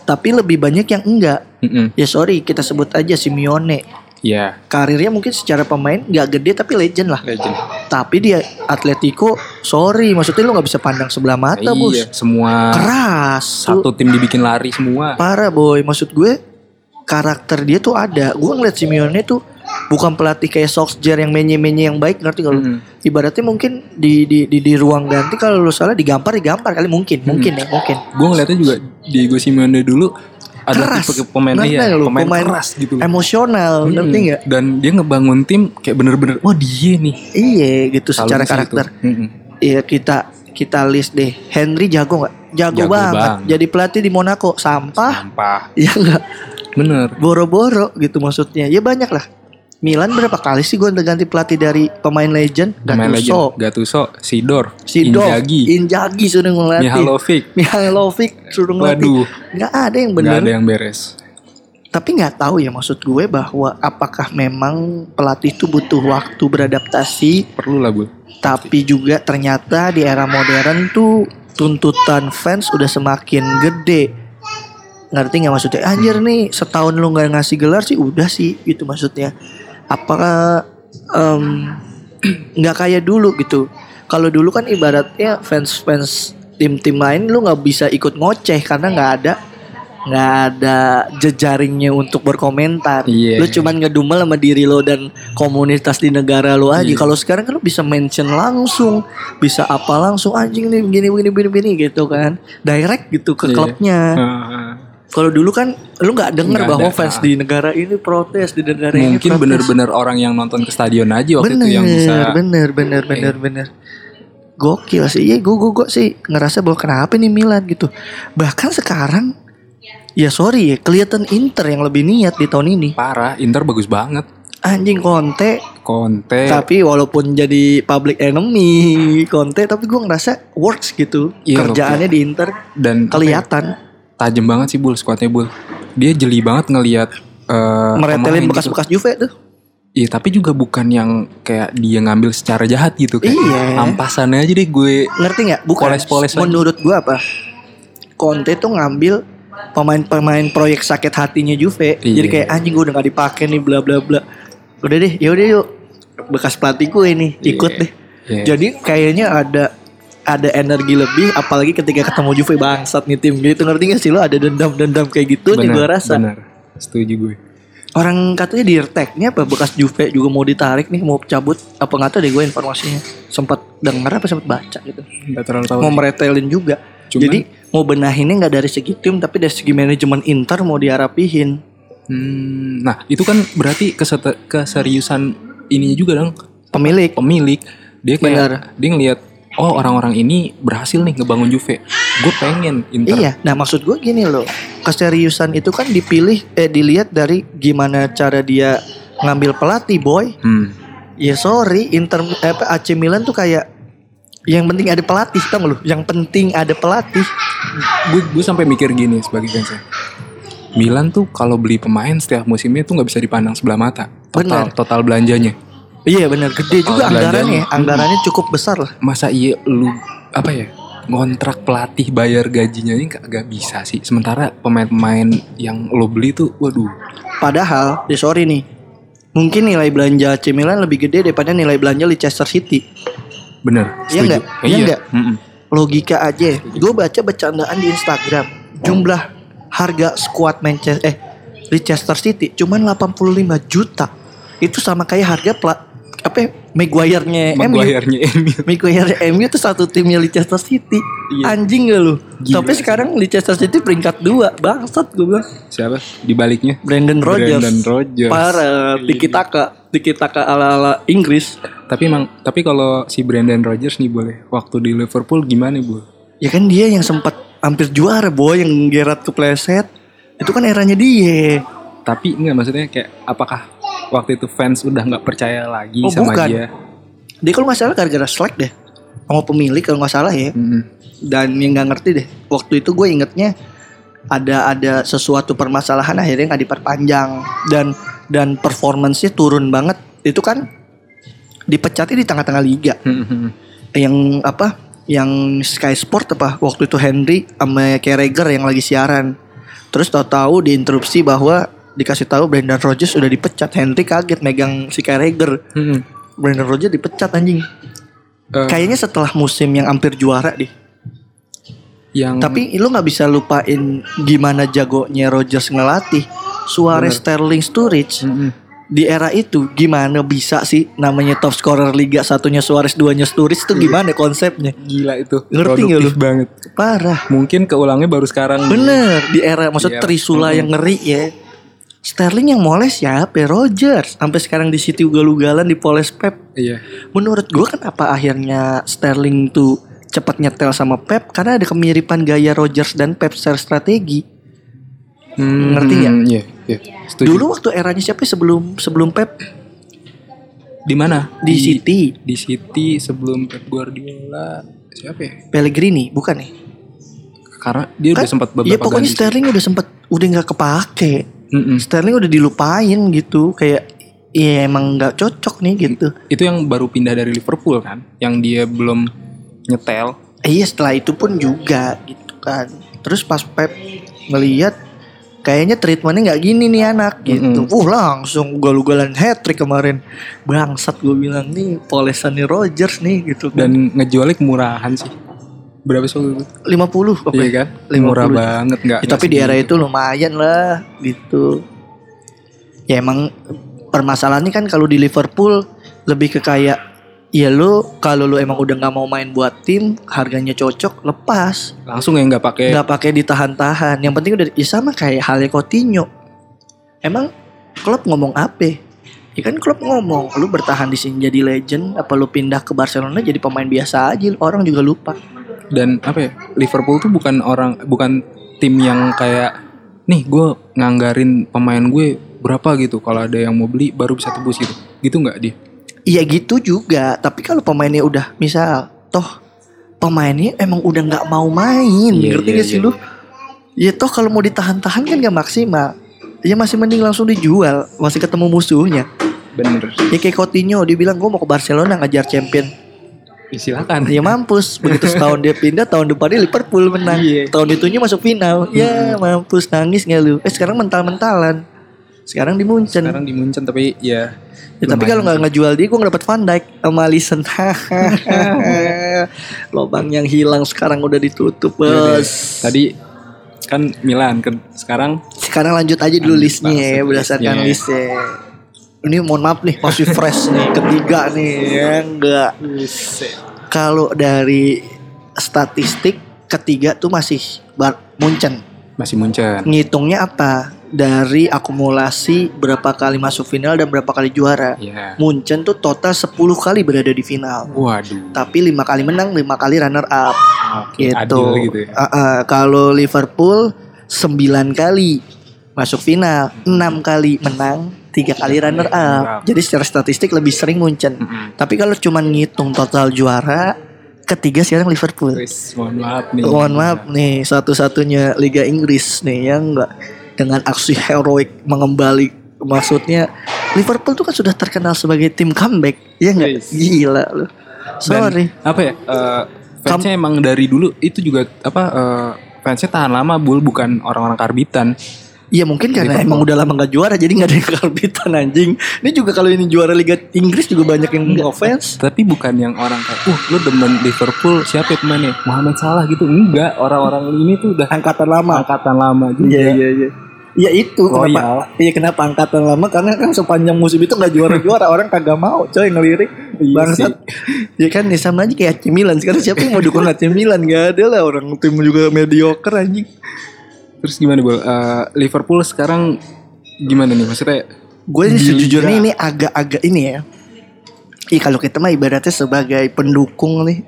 B: tapi lebih banyak yang enggak
C: Mm-mm.
B: ya sorry kita sebut aja Simeone
C: Iya,
B: karirnya mungkin secara pemain nggak gede tapi legend lah.
C: Legend.
B: tapi dia Atletico sorry maksudnya lu nggak bisa pandang sebelah mata bos.
C: iya, semua
B: keras. Lu
C: satu tim dibikin lari semua.
B: parah boy. Maksud gue karakter dia tuh ada. Gue ngeliat Simeone tuh bukan pelatih kayak Solskjaer yang menye-menye yang baik ngerti kalau
C: Mm.
B: ibaratnya mungkin di di di, di ruang ganti kalau lu salah digampar digampar kali. Mungkin mungkin ya mungkin.
C: Gue ngeliatnya juga Diego Simeone dulu adalah
B: Keras.
C: tipe pemain
B: Ngerti
C: iya,
B: lu?
C: pemain,
B: Pemain
C: keras gitu. loh.
B: emosional
C: Mm.
B: ngerti nggak
C: Dan dia ngebangun tim kayak bener-bener wah dia nih.
B: iya gitu secara
C: Salut sih
B: karakter.
C: Mm-mm.
B: iya kita kita list deh Henry jago nggak jago,
C: Jago
B: banget.
C: banget.
B: jadi pelatih di Monaco sampah
C: Sampah.
B: ya enggak
C: Bener.
B: boro-boro gitu maksudnya ya banyak lah Milan berapa kali sih gue udah ganti pelatih dari pemain legend?
C: Pemain
B: Gattuso
C: legend. Gattuso, Sidor,
B: Sidor.
C: Inzaghi,
B: Inzaghi sudah ngelatih.
C: Mihalovic.
B: Mihailovic suruh ngelatih.
C: Waduh,
B: nggak ada yang
C: nggak
B: bener.
C: ada yang beres.
B: tapi nggak tahu ya maksud gue bahwa apakah memang pelatih itu butuh waktu beradaptasi?
C: Perlu lah, Bu.
B: tapi juga ternyata di era modern tuh tuntutan fans udah semakin gede. Ngerti nggak maksudnya? Anjir nih setahun lu nggak ngasih gelar sih udah sih gitu maksudnya apakah (clears throat) nggak kayak dulu gitu kalau dulu kan ibaratnya fans fans tim-tim lain lu nggak bisa ikut ngoceh karena nggak ada nggak ada jejaringnya untuk berkomentar.
C: Iya.
B: Lu cuman ngedumel sama diri lo dan komunitas di negara lo aja.
C: Iya.
B: Kalau sekarang kan lu bisa mention langsung, bisa apa langsung anjing nih begini begini begini, begini gitu kan. Direct gitu ke
C: Iya.
B: klubnya.
C: Heeh.
B: Kalau dulu kan lu nggak denger bahwa
C: ada.
B: fans di negara ini protes, di negara ini
C: Mungkin bener-bener orang yang nonton ke stadion aja waktu
B: bener,
C: itu yang bisa
B: bener, bener, bener, bener. Gokil sih, iya gue gue gue sih ngerasa bahwa kenapa nih Milan gitu. Bahkan sekarang Ya sorry ya, kelihatan Inter yang lebih niat di tahun ini.
C: Parah, Inter bagus banget.
B: Anjing Conte,
C: Conte.
B: tapi walaupun jadi public enemy Conte, tapi gue ngerasa works gitu.
C: Iya,
B: Kerjaannya di Inter
C: dan apa ya,
B: kelihatan.
C: Tajam banget sih Bull squadnya Bull. Dia jeli banget ngelihat eh,
B: Meretelin
C: pemain
B: bekas-bekas Juve tuh.
C: gitu. Iya, tapi juga bukan yang kayak dia ngambil secara jahat gitu kayak
B: Iya.
C: Ampasannya aja deh gue
B: Ngerti nggak? Bukan.
C: Poles-poles.
B: Menurut gue apa? Conte tuh ngambil pemain-pemain proyek sakit hatinya Juve.
C: Iya.
B: Jadi kayak anjing gue udah gak dipakai nih bla bla bla. Udah deh, ya udah yuk. Bekas pelatih gue nih, ikut
C: Iya.
B: deh.
C: Iya.
B: Jadi kayaknya ada ada energi lebih apalagi ketika ketemu Juve bangsat nih tim gitu ngerti gak sih lo ada dendam-dendam kayak gitu nih gue rasa
C: Benar. Setuju gue.
B: orang katanya di Erteknya apa bekas Juve juga mau ditarik nih mau cabut apa nggak tahu deh gue informasinya sempat dengar apa sempat baca gitu
C: Enggak terlalu tahu.
B: mau meretelin juga
C: Cuman-
B: jadi mau benahinnya nggak dari segi tim tapi dari segi manajemen Inter mau diarapihin
C: Hmm, nah, itu kan berarti keseriusan ininya juga dong
B: pemilik
C: pemilik. Dia kayak
B: Benar.
C: dia ngelihat oh orang-orang ini berhasil nih ngebangun Juve. Gue pengen Inter.
B: Iya, nah maksud gue gini loh, keseriusan itu kan dipilih, eh dilihat dari gimana cara dia ngambil pelatih boy.
C: Hmm.
B: Ya sorry, Inter eh, apa, AC Milan tuh kayak yang penting ada pelatih, tau lu? Yang penting ada pelatih.
C: Gue gue sampai mikir gini sebagai fansnya. Milan tuh kalau beli pemain setiap musimnya tuh nggak bisa dipandang sebelah mata. Total total belanjanya.
B: Iya benar, gede juga
C: Kalau
B: anggarannya,
C: belanjanya,
B: anggarannya cukup besar lah.
C: Masa iya lu apa ya? ngontrak pelatih bayar gajinya ini gak, gak bisa sih. Sementara pemain-pemain yang lo beli tuh, waduh,
B: Padahal, ya sorry nih, mungkin nilai belanja AC Milan lebih gede daripada nilai belanja Leicester City.
C: bener.
B: Iya
C: setuju.
B: nggak?
C: Eh,
B: Iya
C: iya.
B: nggak?
C: Mm-mm.
B: Logika aja. Gue baca bercandaan di Instagram. Jumlah harga squad Manchester eh Leicester City cuman 85 juta. Itu sama kayak harga apa ya, Maguire-nya MU.
C: Maguire-nya Emil.
B: Maguire MU itu satu timnya Leicester City.
C: Iya.
B: Anjing gak lu?
C: Gila
B: Tapi sekarang Leicester City peringkat 2 Bangsat gue bilang.
C: Siapa? Di baliknya?
B: Brandon Rodgers.
C: Brandon Rodgers.
B: Parah, tiki taka, tiki taka ala-ala Inggris.
C: Tapi emang, tapi kalau si Brandon Rodgers nih boleh, waktu di Liverpool gimana bu?
B: Ya kan dia yang sempat hampir juara boy yang Gerrard kepleset. Itu kan eranya dia.
C: Tapi enggak maksudnya kayak apakah waktu itu fans udah nggak percaya lagi
B: Oh,
C: sama
B: bukan.
C: dia?
B: Dia kalau nggak salah gara-gara slack deh. Sama pemilik kalau nggak salah ya.
C: Mm-mm.
B: Dan yang nggak ngerti deh. Waktu itu gue ingetnya ada ada sesuatu permasalahan akhirnya nggak diperpanjang dan dan performance-nya turun banget. Itu kan dipecatnya di tengah-tengah liga.
C: Mm-mm.
B: Yang apa? Yang Sky Sport apa? Waktu itu Henry sama Carragher yang lagi siaran. Terus tahu-tahu diinterupsi bahwa dikasih tahu Brendan Rodgers sudah dipecat. Henry kaget megang si Carragher.
C: Mm-mm.
B: Brendan Rodgers dipecat anjing.
C: Eh,
B: Kayaknya setelah musim yang hampir juara deh.
C: yang
B: Tapi lu nggak bisa lupain gimana jagonya Rodgers ngelatih. Suarez, Sterling, Sturridge
C: Mm-mm.
B: di era itu gimana bisa sih namanya top scorer liga satunya Suarez duanya Sturridge itu gimana konsepnya?
C: gila itu
B: Ngerti
C: produktif
B: lu?
C: banget.
B: Parah.
C: Mungkin keulangnya baru sekarang.
B: Bener di era maksud
C: Iya.
B: Trisula yang ngeri ya. Sterling yang moles siapa? Rodgers. Sampai sekarang di City ugal-ugalan dipoles Pep.
C: Iya.
B: Menurut gua kenapa akhirnya Sterling tuh cepat nyetel sama Pep karena ada kemiripan gaya Rodgers dan Pep secara strategi.
C: Hmm,
B: Ngerti nggak?
C: Iya, iya. Setuju.
B: Dulu waktu eranya siapa sebelum sebelum Pep
C: di mana?
B: di, City,
C: Di City sebelum Pep Guardiola siapa ya?
B: Pellegrini bukan nih?
C: Karena dia udah
B: Kan-
C: sempat beberapa
B: Iya pokoknya
C: ganti.
B: Sterling udah sempat udah nggak kepake.
C: Mm-mm.
B: Sterling udah dilupain gitu kayak Iya emang nggak cocok nih gitu.
C: Itu yang baru pindah dari Liverpool kan, yang dia belum nyetel.
B: Iya setelah itu pun juga gitu kan. Terus pas Pep ngelihat kayaknya treatmentnya nggak gini nih anak gitu. Uh langsung ugal-ugalan hat trick kemarin. Bangsat gue bilang nih polesannya Rogers nih gitu kan.
C: dan ngejualnya kemurahan sih. Berapa sih waktu itu?
B: 50 oke.
C: Iya kan?
B: 50.
C: Murah banget nggak?
B: Ya, tapi di era itu lumayan lah gitu. Ya emang permasalahannya kan kalau di Liverpool lebih ke kayak ya lu kalau lu emang udah nggak mau main buat tim harganya cocok lepas
C: langsung ya nggak pakai.
B: nggak pakai ditahan-tahan yang penting udah ya sama kayak halnya Coutinho emang klub ngomong apa ya kan klub ngomong lu bertahan di sini jadi legend apa lu pindah ke Barcelona jadi pemain biasa aja orang juga lupa
C: Dan apa ya? Liverpool tuh bukan orang, bukan tim yang kayak nih gue nganggarin pemain gue berapa gitu kalau ada yang mau beli baru bisa tebus gitu gitu nggak dia
B: Iya gitu juga, tapi kalau pemainnya udah misal toh pemainnya emang udah nggak mau main,
C: Iya,
B: ngerti
C: iya,
B: gak sih
C: iya.
B: lu? Ya toh kalau mau ditahan-tahan kan gak maksimal. Ya masih mending langsung dijual, masih ketemu musuhnya.
C: bener
B: Ya kayak Coutinho, dia bilang gue mau ke Barcelona ngajar champion.
C: Ya, silakan
B: Ya mampus, begitu setahun dia pindah, tahun depannya Liverpool menang.
C: Iya.
B: Tahun itunya masuk final. Ya mampus nangis nggak lu? Eh sekarang mental-mentalan. Sekarang di Munchen.
C: sekarang di Munchen tapi ya
B: Ya, tapi kalau nggak ngejual dia, gue nggak dapat Van Dijk sama Alisson. (laughs) Lobang yang hilang sekarang udah ditutup,
C: Iya
B: bos.
C: tadi kan Milan kan sekarang
B: Sekarang lanjut aja dulu
C: Lanjut
B: listnya ya, berdasarkan
C: listnya.
B: listnya. Ini mohon maaf nih, masih fresh nih, ketiga nih, ya enggak. Kalau dari statistik ketiga tuh masih Bar Munchen.
C: masih Munchen
B: Ngitungnya apa? Dari akumulasi berapa kali masuk final dan berapa kali juara.
C: ya
B: Munchen tuh total 10 kali berada di final.
C: waduh
B: Tapi lima kali menang, lima kali runner up.
C: oke
B: Gitu.
C: gitu ya
B: Uh, uh, kalau Liverpool 9 kali masuk final, enam kali menang, tiga kali runner up. Jadi secara statistik lebih sering Munchen.
C: Mm-mm.
B: Tapi kalau cuman ngitung total juara, ketiga sekarang Liverpool.
C: Wis, mohon maaf nih
B: Mohon maaf nih, satu-satunya Liga Inggris nih yang enggak dengan aksi heroik mengembali maksudnya Liverpool tuh kan sudah terkenal sebagai tim comeback, ya enggak?
C: Yes.
B: Gila lu.
C: Dan
B: Sorry.
C: apa ya eh, fansnya emang dari dulu itu juga apa eh, fansnya tahan lama bul bukan orang-orang karbitan
B: Iya mungkin karena
C: Liverpool.
B: emang udah lama gak juara jadi gak ada yang karbitan anjing. Ini juga kalau ini juara Liga Inggris juga banyak yang ngefans.
C: tapi bukan yang orang kayak uh lu demen Liverpool siapa ya pemainnya Mohamed Salah gitu enggak orang-orang ini tuh udah
B: Angkatan lama.
C: angkatan lama juga
B: Iya iya iya. Iya itu
C: Royal.
B: kenapa? Iya kenapa angkatan lama karena kan sepanjang musim itu nggak juara-juara (laughs) orang kagak mau coy ngelirik
C: Iya
B: bangsat. Ya kan ya sama aja kayak AC Milan sekarang siapa yang mau dukung AC Milan gak ada lah orang tim juga mediocre anjing.
C: Terus gimana bol Eh, Liverpool sekarang gimana nih maksudnya
B: Gue ini
C: Di
B: sejujurnya ini agak-agak ini ya. Ih kalau kita mah ibaratnya sebagai pendukung nih,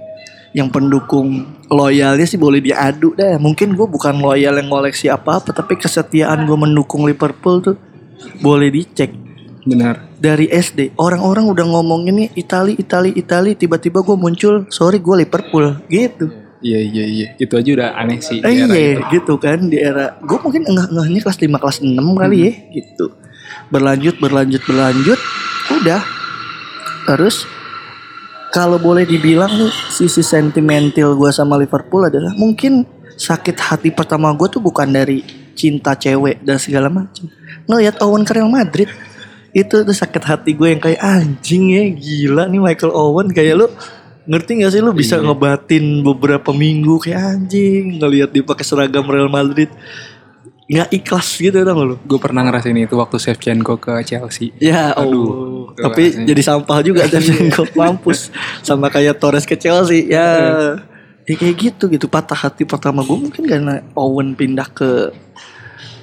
B: yang pendukung loyalnya sih boleh diadu dah. Mungkin gue bukan loyal yang ngoleksi apa-apa, tapi kesetiaan gue mendukung Liverpool tuh boleh dicek
C: benar
B: dari SD. Orang-orang udah ngomongin nih Itali, Itali, Itali, tiba-tiba gue muncul, sorry gue Liverpool, gitu.
C: Iya iya iya. Itu aja udah aneh sih
B: Eh, iya
C: itu.
B: gitu kan di era gue mungkin enggak enggaknya kelas 5 kelas 6 kali ya gitu. Berlanjut berlanjut berlanjut udah. Terus kalau boleh dibilang nih sisi sentimental gue sama Liverpool adalah mungkin sakit hati pertama gue tuh bukan dari cinta cewek dan segala macam ngeliat Owen ke Real Madrid itu tuh sakit hati gue yang kayak anjing ya gila nih Michael Owen. Kayak lu ngerti gak sih lu bisa
C: Iya.
B: ngebatin beberapa minggu kayak anjing ngelihat dia pakai seragam Real Madrid nggak ikhlas gitu tau gak lu
C: gue pernah ngerasain itu waktu Shevchenko ke Chelsea
B: Ya
C: Aduh,
B: oh. Tapi
C: rasanya.
B: jadi sampah juga (laughs) Shevchenko mampus sama kayak Torres ke Chelsea. Ya. Ya kayak gitu gitu patah hati pertama gue mungkin karena Owen pindah ke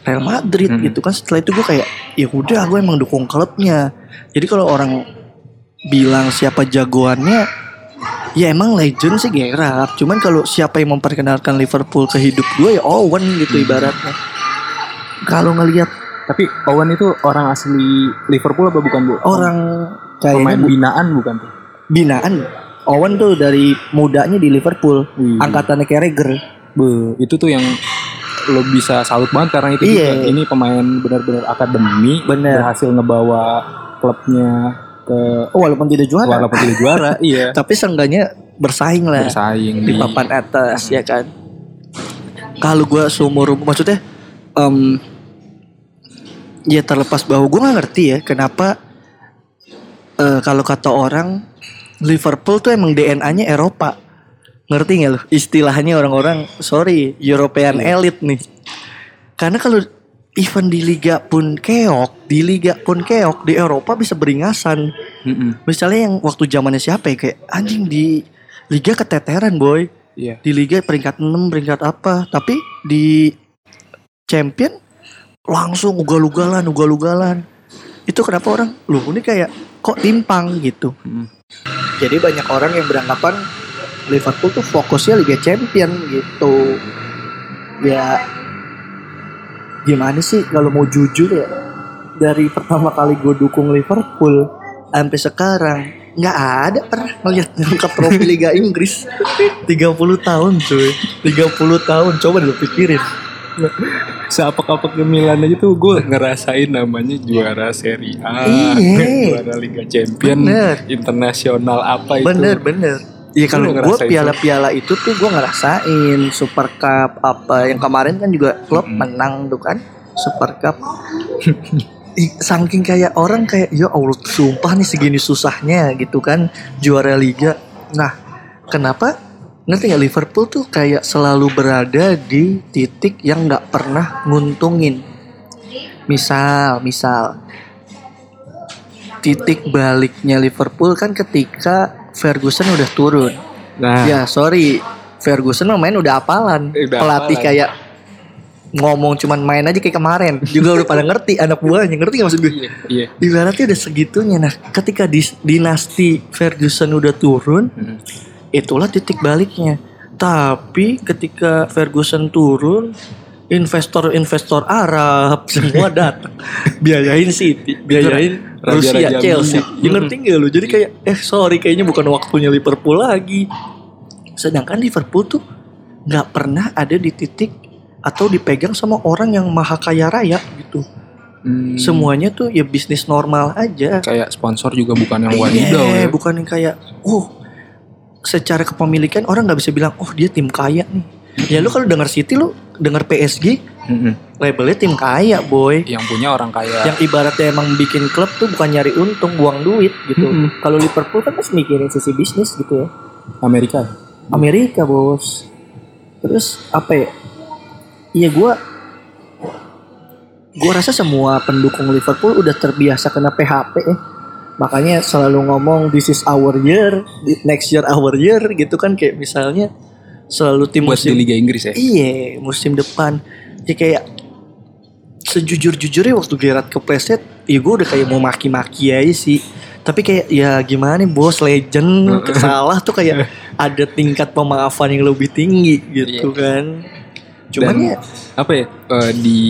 B: Real Madrid
C: Hmm.
B: gitu kan setelah itu gue kayak ya udah gue emang dukung klubnya. Jadi kalau orang bilang siapa jagoannya ya emang legend sih Gerrard. Cuman kalau siapa yang memperkenalkan Liverpool ke hidup gue ya Owen gitu ibaratnya. Kalau ngelihat
C: tapi Owen itu orang asli Liverpool apa bukan bu
B: orang kayaknya
C: pemain
B: bu-
C: binaan bukan tuh
B: binaan Owen tuh dari mudanya di Liverpool
C: Wih.
B: angkatannya Carragher
C: Be, itu tuh yang lo bisa salut banget karena itu
B: Iya.
C: juga ini pemain benar-benar akademi
B: Bener.
C: berhasil ngebawa klubnya ke
B: oh, walaupun tidak juara.
C: Walaupun tidak juara (laughs) iya.
B: Tapi seenggaknya bersaing lah
C: bersaing
B: di papan atas ya kan? Kalau gue seumur maksudnya em, ya terlepas bahwa gue nggak ngerti ya kenapa eh, kalau kata orang Liverpool tuh emang DNA-nya Eropa. Ngerti nggak lo istilahnya orang-orang sorry European elite nih. Karena kalau even di liga pun keok di liga pun keok di Eropa bisa beringasan.
C: Mm-mm.
B: misalnya yang waktu zamannya siapa ya? Kayak anjing di liga keteteran boy.
C: Iya.
B: Di liga peringkat 6 peringkat apa. Tapi di champion langsung ugal-ugalan ugal-ugalan. Itu kenapa orang loh ini kayak kok timpang? Gitu.
C: Mm.
B: jadi banyak orang yang beranggapan Liverpool tuh fokusnya Liga Champion gitu. Ya gimana sih kalau mau jujur ya dari pertama kali gue dukung Liverpool sampai sekarang nggak ada pernah ngeliat ngangkat trofi (laughs) Liga Inggris 30 tahun cuy 30 tahun coba dulu pikirin
C: Seapak-apak ke Milan aja tuh gue ngerasain namanya juara Serie A,
B: Iya. (laughs)
C: juara Liga Champion,
B: Bener.
C: internasional apa itu.
B: bener bener Iya kalau gue piala-piala itu tuh gue ngerasain Super Cup apa yang kemarin kan juga klub menang tuh kan Super Cup. (laughs) Saking kayak orang kayak ya Allah sumpah nih segini susahnya gitu kan juara liga. Nah kenapa nanti nggak Liverpool tuh kayak selalu berada di titik yang nggak pernah nguntungin. Misal, misal titik baliknya Liverpool kan ketika Ferguson udah turun.
C: Nah,
B: Ya sorry, Ferguson main udah apalan.
C: Udah
B: Pelatih
C: hafalan.
B: kayak ngomong cuman main aja kayak kemarin. Juga udah pada ngerti (laughs) anak buahnya ngerti gak maksud gue?
C: iya, iya.
B: Ibaratnya udah segitunya. Nah, ketika dinasti Ferguson udah turun,
C: Hmm.
B: itulah titik baliknya. Tapi ketika Ferguson turun, investor-investor Arab semua (laughs) datang, biayain City, biayain Rusia, Chelsea.
C: minyak.
B: Ya ngerti gak lu? Jadi kayak, eh sorry kayaknya bukan waktunya Liverpool lagi. Sedangkan Liverpool tuh nggak pernah ada di titik atau dipegang sama orang yang maha kaya raya gitu.
C: Hmm,
B: Semuanya tuh ya bisnis normal aja.
C: kayak sponsor juga bukan yang wadidaw ya.
B: bukan yang kayak oh secara kepemilikan orang nggak bisa bilang oh dia tim kaya nih. Ya lu kalau dengar City lu dengar PSG
C: Mm-mm.
B: Labelnya tim kaya boy.
C: Yang punya orang kaya.
B: Yang ibaratnya emang bikin klub tuh bukan nyari untung, buang duit gitu.
C: Mm-mm.
B: Kalau Liverpool kan masih mikirin sisi bisnis gitu ya.
C: Amerika.
B: Amerika bos. Terus apa ya? Iya gua gua rasa semua pendukung Liverpool udah terbiasa kena PHP ya. Makanya selalu ngomong this is our year, next year our year gitu kan kayak misalnya selalu tim
C: Buat di
B: musim
C: Liga Inggris ya.
B: Iya, musim depan. Ya kayak sejujur-jujurnya waktu Gerard kepleset, ya gue udah kayak mau maki-maki aja sih. Tapi kayak ya gimana nih bos legend salah tuh kayak (laughs) ada tingkat pemaafan yang lebih tinggi gitu kan. Cuman
C: Dan
B: ya
C: apa ya eh, di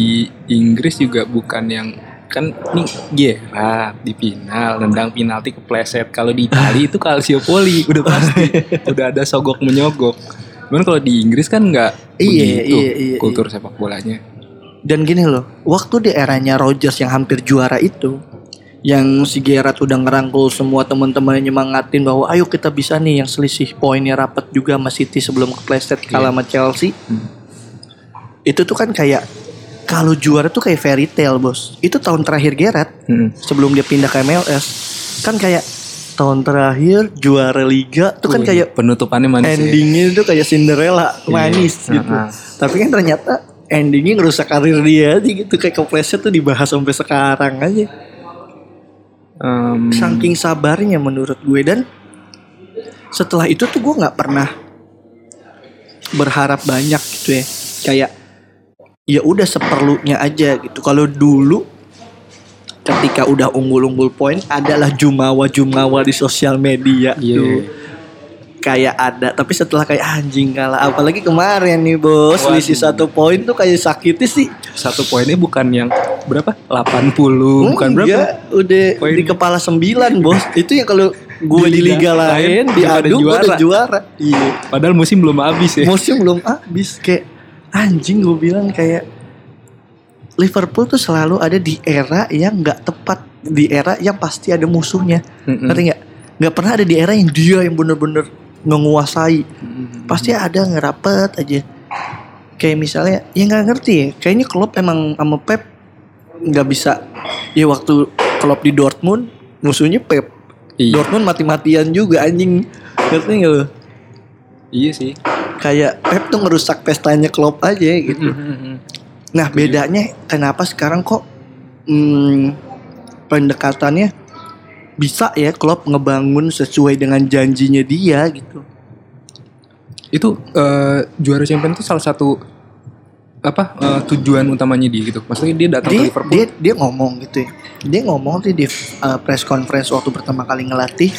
C: Inggris juga bukan yang kan nih Gerrard di final nendang penalti kepleset kalau di Italia itu Calciopoli (laughs) udah pasti udah ada sogok menyogok. Cuman kalau di Inggris kan nggak
B: Iya,
C: begitu
B: iya, iya,
C: kultur sepak bolanya
B: dan gini loh, waktu di eranya Rodgers yang hampir juara itu, yang si Gerrard udah ngerangkul semua teman-temannya nyemangatin bahwa ayo kita bisa nih yang selisih poinnya rapat juga sama City sebelum kepleset kalah sama Chelsea.
C: Hmm.
B: Itu tuh kan kayak kalau juara tuh kayak fairy tale bos. Itu tahun terakhir Gerrard
C: Hmm.
B: sebelum dia pindah ke MLS kan kayak tahun terakhir juara liga tuh kan kayak
C: penutupannya manis ya.
B: endingnya itu kayak Cinderella manis
C: Iya.
B: gitu.
C: Ah.
B: Tapi kan ternyata endingnya ngerusak karir dia aja gitu kayak kepleset tuh dibahas sampai sekarang aja.
C: Em,
B: Saking sabarnya menurut gue dan setelah itu tuh gue nggak pernah berharap banyak gitu ya. Kayak ya udah seperlunya aja gitu. Kalau dulu ketika udah unggul-unggul poin adalah jumawa-jumawa di sosial media
C: Iya.
B: tuh kayak ada tapi setelah kayak anjing kalah. Apalagi kemarin nih bos
C: Waduh.
B: selisih satu poin tuh kayak sakitnya sih.
C: Satu poinnya bukan yang berapa? 80 bukan berapa?
B: Enggak, udah
C: Poin.
B: di kepala sembilan bos. Itu yang kalau gue
C: Di
B: di,
C: liga
B: liga lain diadu gue udah
C: juara.
B: iya.
C: Padahal musim belum habis ya.
B: Musim belum habis kayak anjing gue bilang kayak Liverpool tuh selalu ada di era yang nggak tepat di era yang pasti ada musuhnya.
C: Mm-mm.
B: ngerti nggak? Nggak pernah ada di era yang dia yang bener-bener menguasai.
C: Mm-mm.
B: pasti ada ngerapet aja. Kayak misalnya ya nggak ngerti ya. Kayaknya Klopp emang sama Pep nggak bisa. Ya waktu Klopp di Dortmund musuhnya Pep.
C: Iya.
B: Dortmund mati-matian juga anjing. Ngerti nggak lo
C: iya sih.
B: Kayak Pep tuh ngerusak pestanya Klopp aja gitu.
C: Mm-mm.
B: nah bedanya kenapa sekarang kok hmm, pendekatannya bisa ya Klopp ngebangun sesuai dengan janjinya dia gitu
C: itu eh, juara champion itu salah satu apa eh, tujuan utamanya dia gitu maksudnya dia datang ke
B: dia,
C: Liverpool
B: dia dia ngomong gitu ya dia ngomong sih di uh, press conference waktu pertama kali ngelatih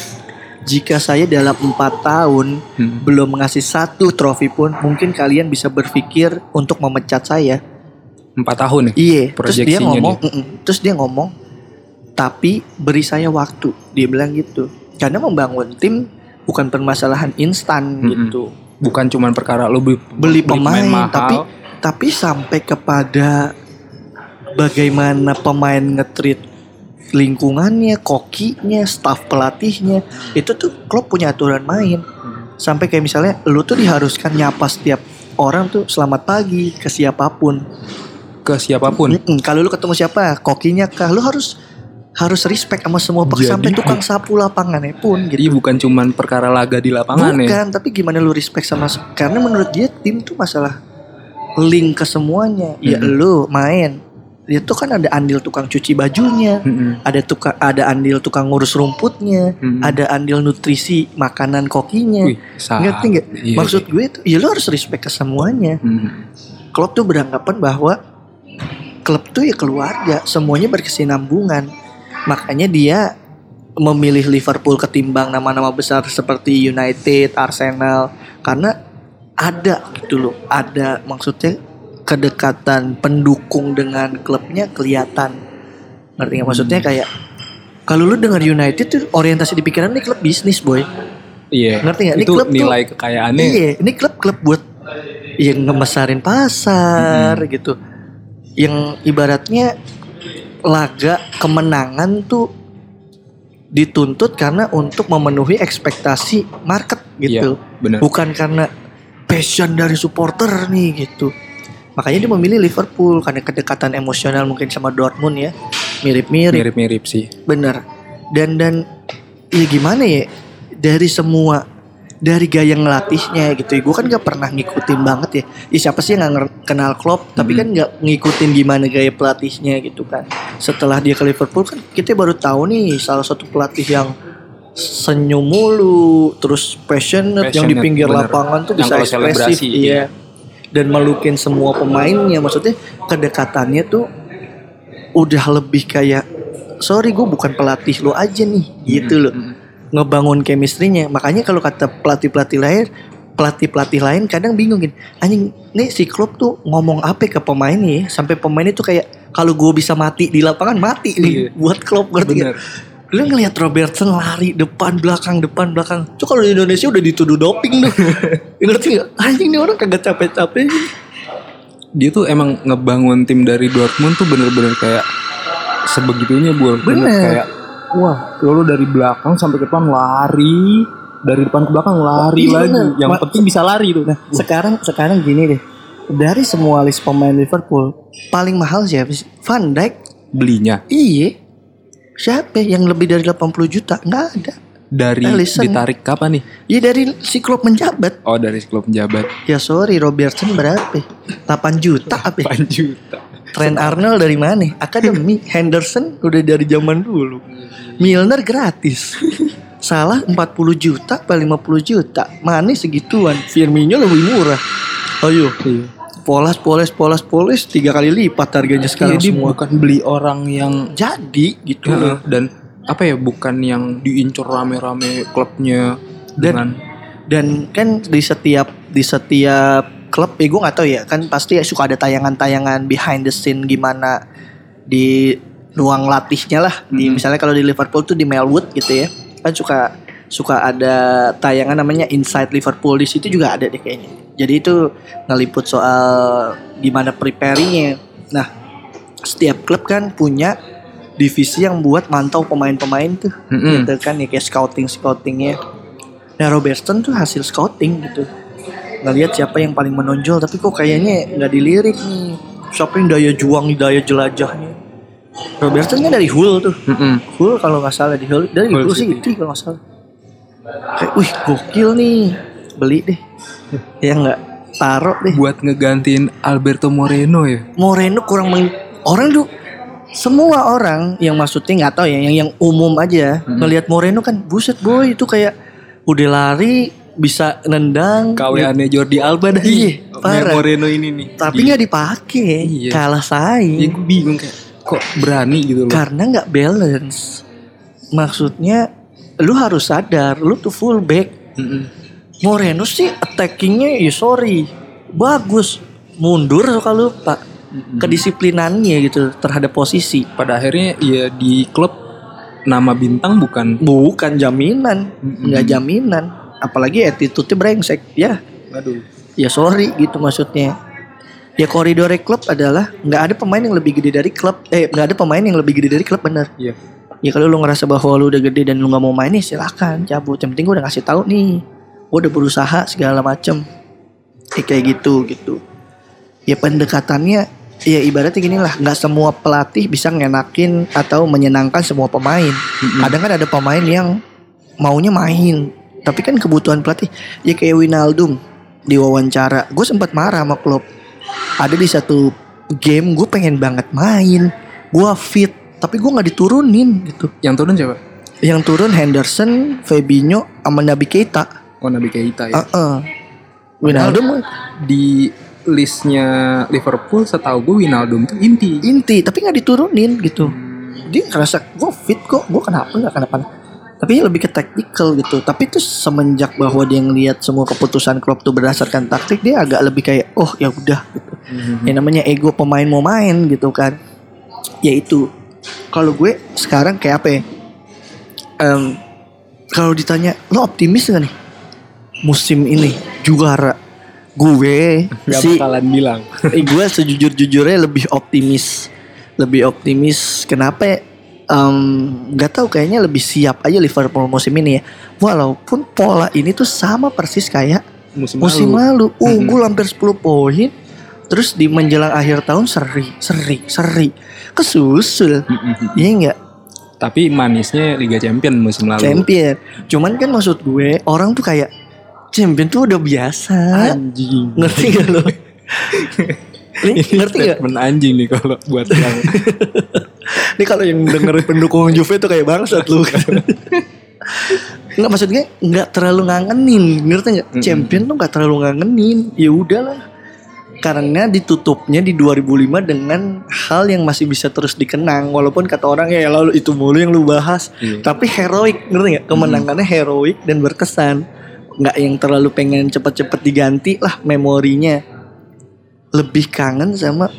B: jika saya dalam empat tahun
C: Hmm.
B: belum mengasih satu trofi pun mungkin kalian bisa berpikir untuk memecat saya
C: Empat tahun ya?
B: Iya, terus dia ngomong, "Mm-mm." terus dia ngomong, tapi beri saya waktu. Dia bilang gitu. Karena membangun tim bukan permasalahan instan
C: Mm-mm.
B: gitu.
C: Bukan cuman perkara lu beli,
B: Beli pemain,
C: mahal.
B: tapi tapi sampai kepada bagaimana pemain ngetrit lingkungannya, kokinya, staf pelatihnya, itu tuh klub punya aturan main. Sampai kayak misalnya lu tuh diharuskan nyapa setiap orang tuh selamat pagi ke siapa pun.
C: ke siapa pun.
B: Mm-mm, Kalau lu ketemu siapa, kokinya kah, lu harus harus respect sama semua
C: Jadi-
B: sampai tukang sapu lapangannya pun
C: Jadi
B: gitu.
C: bukan cuman perkara laga di lapangan ya.
B: Bukan, tapi gimana lu respect sama karena menurut dia tim tuh masalah link ke semuanya. Ya
C: Mm-mm.
B: lu main. Itu kan ada andil tukang cuci bajunya,
C: Mm-mm.
B: ada tukang ada andil tukang ngurus rumputnya,
C: Mm-mm.
B: ada andil nutrisi makanan kokinya.
C: Wih.
B: Ngerti nggak?
C: Iya,
B: Maksud gue tuh, ya lu harus respect ke semuanya.
C: Mm.
B: Klub tuh beranggapan bahwa klub tuh ya keluarga, semuanya berkesinambungan. Makanya dia memilih Liverpool ketimbang nama-nama besar seperti United, Arsenal karena ada gitu loh, ada maksudnya kedekatan pendukung dengan klubnya kelihatan. Ngerti nggak? Maksudnya kayak kalau lu dengar United tuh orientasi di pikiran nih klub bisnis boy.
C: Iya.
B: Ngerti nggak? Ini
C: Itu
B: klub tuh-
C: nilai kekayaannya.
B: Iya, ini klub-klub buat yang ngebesarin pasar gitu. Yang ibaratnya laga kemenangan tuh dituntut karena untuk memenuhi ekspektasi market gitu.
C: Iya, benar.
B: Bukan karena passion dari supporter nih gitu. Makanya dia memilih Liverpool karena kedekatan emosional mungkin sama Dortmund ya. Mirip-mirip.
C: Mirip-mirip sih.
B: Bener. Dan dan ya gimana ya dari semua dari gaya ngelatihnya gitu ya. Gue kan gak pernah ngikutin banget ya. Ya siapa sih yang gak kenal Klopp tapi kan gak ngikutin gimana gaya pelatihnya gitu kan. Setelah dia ke Liverpool kan kita baru tahu nih salah satu pelatih yang senyum mulu, terus passionate, yang di
C: Passionate,
B: pinggir
C: bener.
B: lapangan tuh
C: Yang
B: bisa ekspresif,
C: selebrasi,
B: iya. Dan melukin semua pemainnya, maksudnya kedekatannya tuh udah lebih kayak sorry gue bukan pelatih lo aja nih gitu loh ngebangun chemistry-nya makanya kalau kata pelatih pelatih lain pelatih pelatih lain kadang bingung gini anjing nih si klub tuh ngomong apa ke pemain nih sampai pemain itu kayak kalau gue bisa mati di lapangan mati nih
C: Iya.
B: buat klub ngerti
C: Bener.
B: lu ngelihat Robertson lari depan belakang depan belakang tuh kalau di Indonesia udah dituduh doping tuh (laughs) ngerti nggak anjing nih orang kagak capek-capek
C: Dia tuh emang ngebangun tim dari Dortmund tuh bener-bener kayak sebegitunya bu.
B: Bener.
C: kayak wah lo dari belakang sampai ke depan lari dari depan ke belakang lari
B: Iya,
C: lagi.
B: bener.
C: Yang
B: Ma-
C: penting bisa lari tuh. Nah,
B: sekarang sekarang gini deh dari semua list pemain Liverpool paling mahal siapa sih Van Dijk
C: belinya
B: iya siapa yang lebih dari 80 juta nggak ada
C: dari
B: Alisson.
C: ditarik kapan nih?
B: Iya dari si klub menjabat
C: Oh dari klub penjabat
B: ya sorry Robertson berapa 8 juta apa
C: 8 juta.
B: Trent Arnold dari mana? Akademi (laughs) Henderson udah dari zaman dulu. Milner gratis. (laughs) Salah 40 juta apa 50 juta? Mane segituan? Firmino lebih murah. Ayo
C: Iya.
B: Polas poles polas poles Tiga kali lipat harganya sekarang
C: Iya, dia
B: semua.
C: bukan beli orang yang
B: Jadi gitu. Loh
C: dan apa ya bukan yang diincar rame-rame klubnya
B: Dan-
C: dengan
B: Dan kan di setiap Di setiap klub Ya gue gak tahu ya. Kan pasti ya suka ada tayangan-tayangan Behind the scene gimana Di ruang latihnya lah. Di
C: Mhm.
B: misalnya kalau di Liverpool tuh di Melwood gitu ya. Kan suka suka ada tayangan namanya Inside Liverpool. Di situ juga ada deh kayaknya. Jadi itu ngeliput soal gimana preparingnya nah setiap klub kan punya divisi yang buat mantau pemain-pemain tuh.
C: Mm-mm.
B: gitu kan ya kayak scouting scoutingnya nah Robertson tuh hasil scouting gitu ngelihat siapa yang paling menonjol tapi kok kayaknya nggak dilirik nih. Siapa yang daya juang daya jelajahnya? Robertson kan dari Hull tuh.
C: Mm-mm.
B: Hull kalau nggak salah di Hull. Dari
C: Hull
B: Hull
C: City.
B: City. kalau nggak salah. Kayak wih gokil nih. Beli deh. (laughs) Ya nggak taruh deh.
C: Buat ngegantiin Alberto Moreno ya?
B: Moreno kurang meng- orang tuh semua orang yang maksudnya nggak tahu ya yang yang umum aja
C: Hmm.
B: ngelihat Moreno kan buset boy itu kayak udah lari bisa nendang
C: kawannya Jordi Alba dah
B: Iya, parah.
C: Moreno ini nih.
B: Tapi nggak dipakai.
C: Iya.
B: kalah
C: ya
B: saing
C: gue bingung kayak kok berani gitu loh.
B: Karena nggak balance. Maksudnya lu harus sadar lu tuh fullback
C: Mm-mm.
B: Moreno sih attackingnya ya sorry. Bagus. Mundur suka lupa kedisiplinannya gitu terhadap posisi.
C: Pada akhirnya ya di klub nama bintang bukan
B: Bukan jaminan,
C: Mm-mm.
B: nggak jaminan. Apalagi attitude-nya brengsek. Ya,
C: aduh.
B: ya sorry gitu maksudnya. Ya koridor klub adalah nggak ada pemain yang lebih gede dari klub. Eh, nggak ada pemain yang lebih gede dari klub bener.
C: Iya.
B: Ya kalau lu ngerasa bahwa lu udah gede dan lu nggak mau main nih silahkan cabut. Yang penting gue udah ngasih tahu nih, gue udah berusaha segala macem. Ya, kayak gitu gitu. Ya pendekatannya ya ibaratnya gini lah, nggak semua pelatih bisa ngenakin atau menyenangkan semua pemain. Kadang kan ada pemain yang maunya main, tapi kan kebutuhan pelatih ya kayak Winaldum di wawancara, gue sempat marah sama klub. Ada di satu game gue pengen banget main, gue fit, tapi gue nggak diturunin gitu.
C: Yang turun siapa?
B: Yang turun Henderson, Fabinho, sama Nabi Keita.
C: Oh Nabi Keita ya.
B: Heeh. Winaldum
C: Di listnya Liverpool setahu gue Wijnaldum tuh inti.
B: inti, tapi nggak diturunin gitu. Dia ngerasa gue fit kok, gue kenapa nggak kenapa? Tapi lebih ke tactical gitu. Tapi itu semenjak bahwa dia ngelihat semua keputusan klub tuh berdasarkan taktik, dia agak lebih kayak oh ya udah gitu. Yang namanya ego pemain mau main gitu kan. Ya itu. Kalau gue sekarang kayak apa ya? Em, kalau ditanya lo optimis gak nih musim ini juara? Gue
C: Gak
B: sih
C: bakalan bilang.
B: eh, gue sejujur-jujurnya lebih optimis lebih optimis kenapa ya? Nggak tahu kayaknya lebih siap aja Liverpool musim ini ya. Walaupun pola ini tuh sama persis kayak
C: Musim,
B: musim
C: lalu.
B: lalu. Unggul hampir 10 poin terus di menjelang akhir tahun seri seri seri. Kesusul.
C: Mm-mm.
B: iya nggak?
C: Tapi manisnya Liga Champion musim lalu.
B: champion. Cuman kan maksud gue orang tuh kayak champion tuh udah biasa.
C: Anjing.
B: ngerti gak lo? (laughs) Ini ngerti gak
C: anjing nih kalau buat yang (laughs)
B: Ini kalau yang denger pendukung Juve tuh kayak bangsat lu. Nggak maksudnya nggak terlalu ngangenin ngerti nggak?
C: Mm-mm.
B: champion tuh nggak terlalu ngangenin. Ya udahlah. Karena ditutupnya di 2005 dengan hal yang masih bisa terus dikenang. Walaupun kata orang ya lalu itu mulu yang lu bahas.
C: Iya.
B: tapi heroik ngerti nggak? Kemenangannya heroik dan berkesan. Nggak yang terlalu pengen cepet-cepet diganti lah memorinya. Lebih kangen sama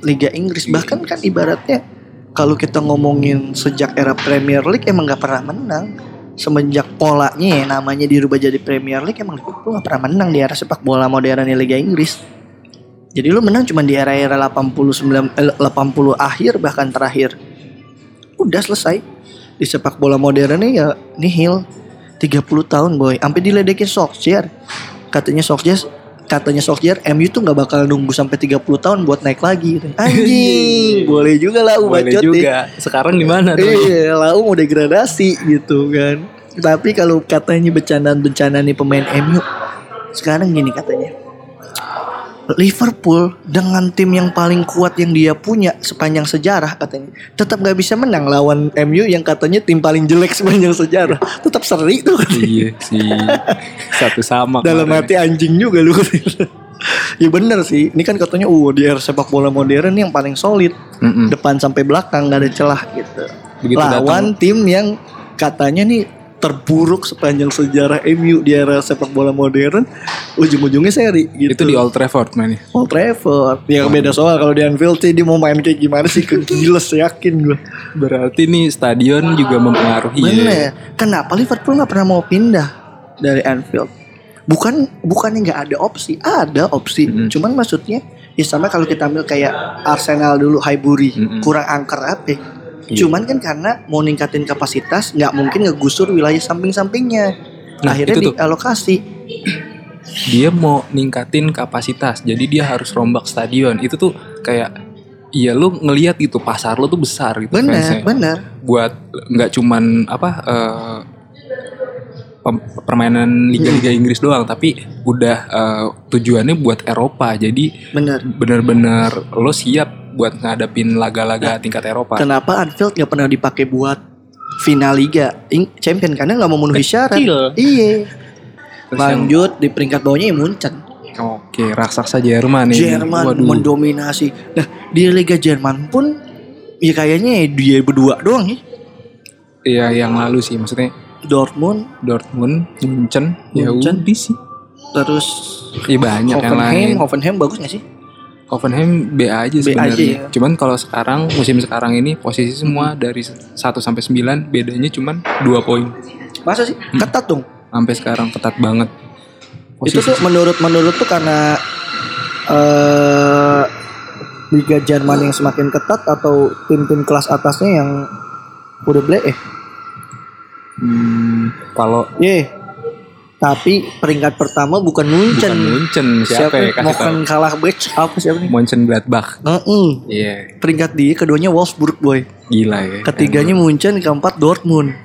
B: Liga Inggris. Bahkan kan ibaratnya kalau kita ngomongin sejak era Premier League emang nggak pernah menang. Semenjak polanya ya namanya dirubah jadi Premier League emang Liverpool nggak pernah menang di era sepak bola modern Liga Inggris. Jadi lu menang cuma di era-era 89 eh, 80 akhir bahkan terakhir. Udah selesai. Di sepak bola modernnya ya nihil. 30 tahun boy. Sampai diledekin Solskjaer. Katanya Solskjaer katanya Solskjaer MU tuh nggak bakal nunggu sampai 30 tahun buat naik lagi (laughs) anjing boleh juga lah
C: boleh
B: bacot
C: juga. Sekarang di mana tuh?
B: Iya, lau mau degradasi gitu kan. Tapi kalau katanya bencana-bencana nih pemain MU, sekarang gini katanya. Liverpool dengan tim yang paling kuat yang dia punya sepanjang sejarah katanya tetap nggak bisa menang lawan MU yang katanya tim paling jelek sepanjang sejarah tetap seri tuh katanya.
C: iya sih. Satu sama.
B: dalam
C: kemarin.
B: hati anjing juga lu ya bener sih ini kan katanya uh di era sepak bola modern yang paling solid
C: Mm-mm.
B: depan sampai belakang nggak ada celah gitu.
C: Begitu
B: Lawan tim yang katanya nih terburuk sepanjang sejarah MU di era sepak bola modern, ujung-ujungnya seri gitu.
C: Itu di Old Trafford mainnya.
B: Old Trafford. Ya beda soal kalau di Anfield sih dia mau main kayak gimana sih kegiles yakin gue.
C: Berarti nih stadion juga mempengaruhi. ya.
B: Bener. Kenapa Liverpool nggak pernah mau pindah dari Anfield? Bukan bukannya nggak ada opsi, ada opsi.
C: Mm-mm.
B: Cuman maksudnya ya sama kalau kita ambil kayak Arsenal dulu Highbury
C: Mm-mm.
B: kurang angker apa? Ya?
C: Iya.
B: Cuman kan karena mau ningkatin kapasitas nggak mungkin ngegusur wilayah samping-sampingnya.
C: Nah,
B: Akhirnya
C: itu tuh.
B: dialokasi.
C: Dia mau ningkatin kapasitas. Jadi dia harus rombak stadion. Itu tuh kayak Iya lu ngelihat gitu pasar lu tuh besar gitu
B: Bener,
C: fansnya.
B: bener.
C: buat nggak cuman apa pem- permainan liga-liga Inggris doang tapi udah eh, tujuannya buat Eropa jadi
B: Bener.
C: bener-bener lo siap buat ngadepin laga-laga tingkat Eropa
B: Kenapa Anfield nggak pernah dipakai buat final Liga Champion karena nggak memenuhi syarat. Iya.
C: Terus yang-
B: Lanjut di peringkat bawahnya ya Munchen.
C: oke raksasa Jerman ini
B: Jerman
C: Waduh.
B: mendominasi. Nah di Liga Jerman pun ya kayaknya ya dia berdua doang ya.
C: Iya yang lalu sih maksudnya
B: Dortmund,
C: Dortmund Munchen ya
B: Munchen.
C: udah sih
B: terus
C: Iya banyak yang lain
B: Hoffenheim, Hoffenheim bagus gak sih?
C: Hoffenheim B aja sebenarnya.
B: ya.
C: Cuman kalau sekarang musim sekarang ini posisi semua dari 1 sampai 9 bedanya cuman 2 poin.
B: Masa sih? Ketat dong.
C: Sampai sekarang ketat banget.
B: Itu tuh menurut menurut tuh karena eh Liga Jerman yang semakin ketat atau tim-tim kelas atasnya yang udah black eh.
C: Hmm, kalau
B: Ye. Tapi peringkat pertama bukan Munchen.
C: bukan Munchen siapa, ya kasih tahu?
B: Mokan kalah batch apa siapa nih?
C: Mönchengladbach.
B: Heeh.
C: Iya,
B: Peringkat dia keduanya Wolfsburg boy.
C: gila ya.
B: Ketiganya Munchen, keempat Dortmund.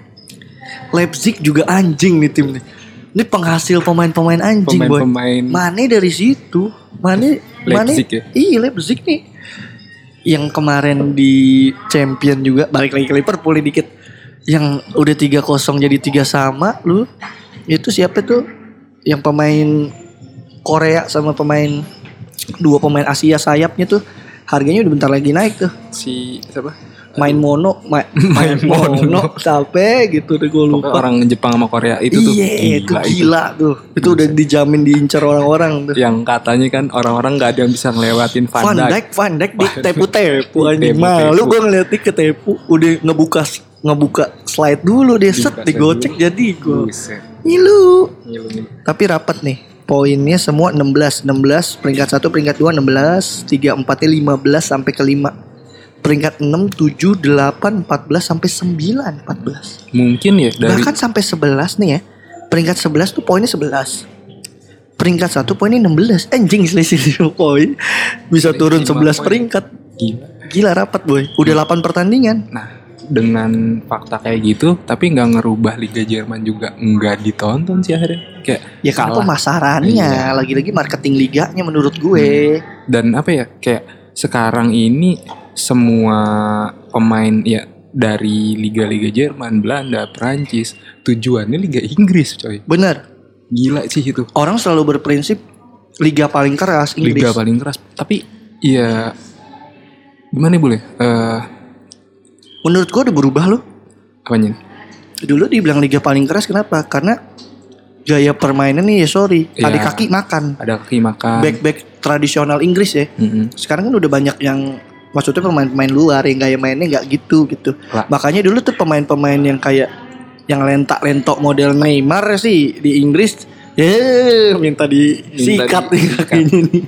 B: Leipzig juga anjing nih tim nih. Ini penghasil pemain-pemain anjing boy.
C: Pemain-pemain
B: Mane dari situ. Mane
C: Leipzig
B: Mane,
C: ya?
B: Iya Leipzig nih. Yang kemarin di champion juga balik lagi ke Liverpool dikit. Yang udah 3-0 jadi 3 sama lu. Itu siapa tuh? Yang pemain Korea sama pemain dua pemain Asia sayapnya tuh harganya udah bentar lagi naik tuh.
C: si siapa?
B: Main mono, ma- (laughs) main mono, sampai gitu udah gue lupa.
C: Pokoknya orang Jepang sama Korea itu tuh
B: Iya, itu
C: gila, itu.
B: tuh. Itu udah dijamin diincar orang-orang tuh.
C: Yang katanya kan orang-orang nggak ada yang bisa ngelewatin Van,
B: Van
C: Dijk.
B: Dijk, Van Dijk di tepu-tepu anjing.
C: Tepu-tepu.
B: Malu gue ngeliatnya ketepu. Udah ngebuka ngebuka slide dulu deh set digocek jadi gol. Ngilu.
C: ngilu nih.
B: Tapi rapat nih. Poinnya semua 16, 16, peringkat 1, peringkat 2 16, 3 4 15 sampai ke 5. Peringkat 6, 7, 8, 14 sampai 9, 14.
C: Mungkin ya dari
B: Bahkan sampai 11 nih ya. Peringkat 11 tuh poinnya 11. Peringkat 1 poinnya 16. Anjing selisih 2 poin. Bisa turun
C: lima
B: 11
C: poin.
B: peringkat.
C: gila.
B: Gila rapat boy. Udah 8 pertandingan.
C: Nah, dengan fakta kayak gitu, tapi nggak ngerubah Liga Jerman juga nggak ditonton sih akhirnya. Kayak
B: Ya karena
C: kalah.
B: pemasarannya,
C: Iya.
B: lagi-lagi marketing liganya menurut gue.
C: Dan apa ya, kayak sekarang ini semua pemain ya dari liga-liga Jerman, Belanda, Prancis, tujuannya Liga Inggris, coy.
B: Bener.
C: Gila sih itu.
B: Orang selalu berprinsip liga paling keras Inggris.
C: Liga paling keras. Tapi ya gimana ya boleh? Eh
B: Menurut gue udah berubah loh.
C: apanya?
B: Dulu dibilang liga paling keras kenapa? Karena gaya permainan nih ya sorry,
C: Iya.
B: adik kaki makan.
C: Ada kaki makan.
B: Back-back tradisional Inggris ya.
C: Mm-mm.
B: sekarang kan udah banyak yang maksudnya pemain-pemain luar yang gaya mainnya nggak gitu gitu.
C: Lah.
B: Makanya dulu tuh pemain-pemain yang kayak yang lentak-lentok model Neymar sih di Inggris ya minta disikat
C: di-
B: kakinya nih.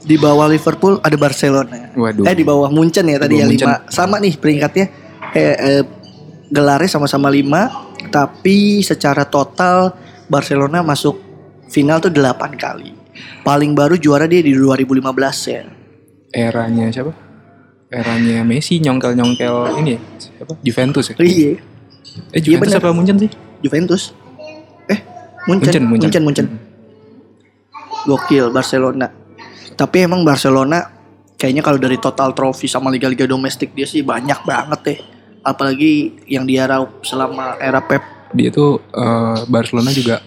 B: Di bawah Liverpool ada Barcelona.
C: Waduh.
B: Eh di bawah Munchen ya tadi
C: Di
B: ya lima. Sama nih peringkatnya eh, eh, gelarnya sama-sama lima, tapi secara total Barcelona masuk final tuh 8 kali. Paling baru juara dia di 2015 ya.
C: Eranya siapa? Eranya Messi nyongkel-nyongkel ini ya? Siapa? Juventus ya?
B: Iya,
C: Eh Juventus
B: bener.
C: apa Munchen sih?
B: Juventus. Eh, Munchen,
C: Munchen, Munchen.
B: Munchen, Munchen. Gokil Barcelona. Tapi emang Barcelona kayaknya kalau dari total trofi sama liga-liga domestik dia sih banyak banget deh. Apalagi yang dia raup selama era Pep.
C: Dia tuh eh, Barcelona juga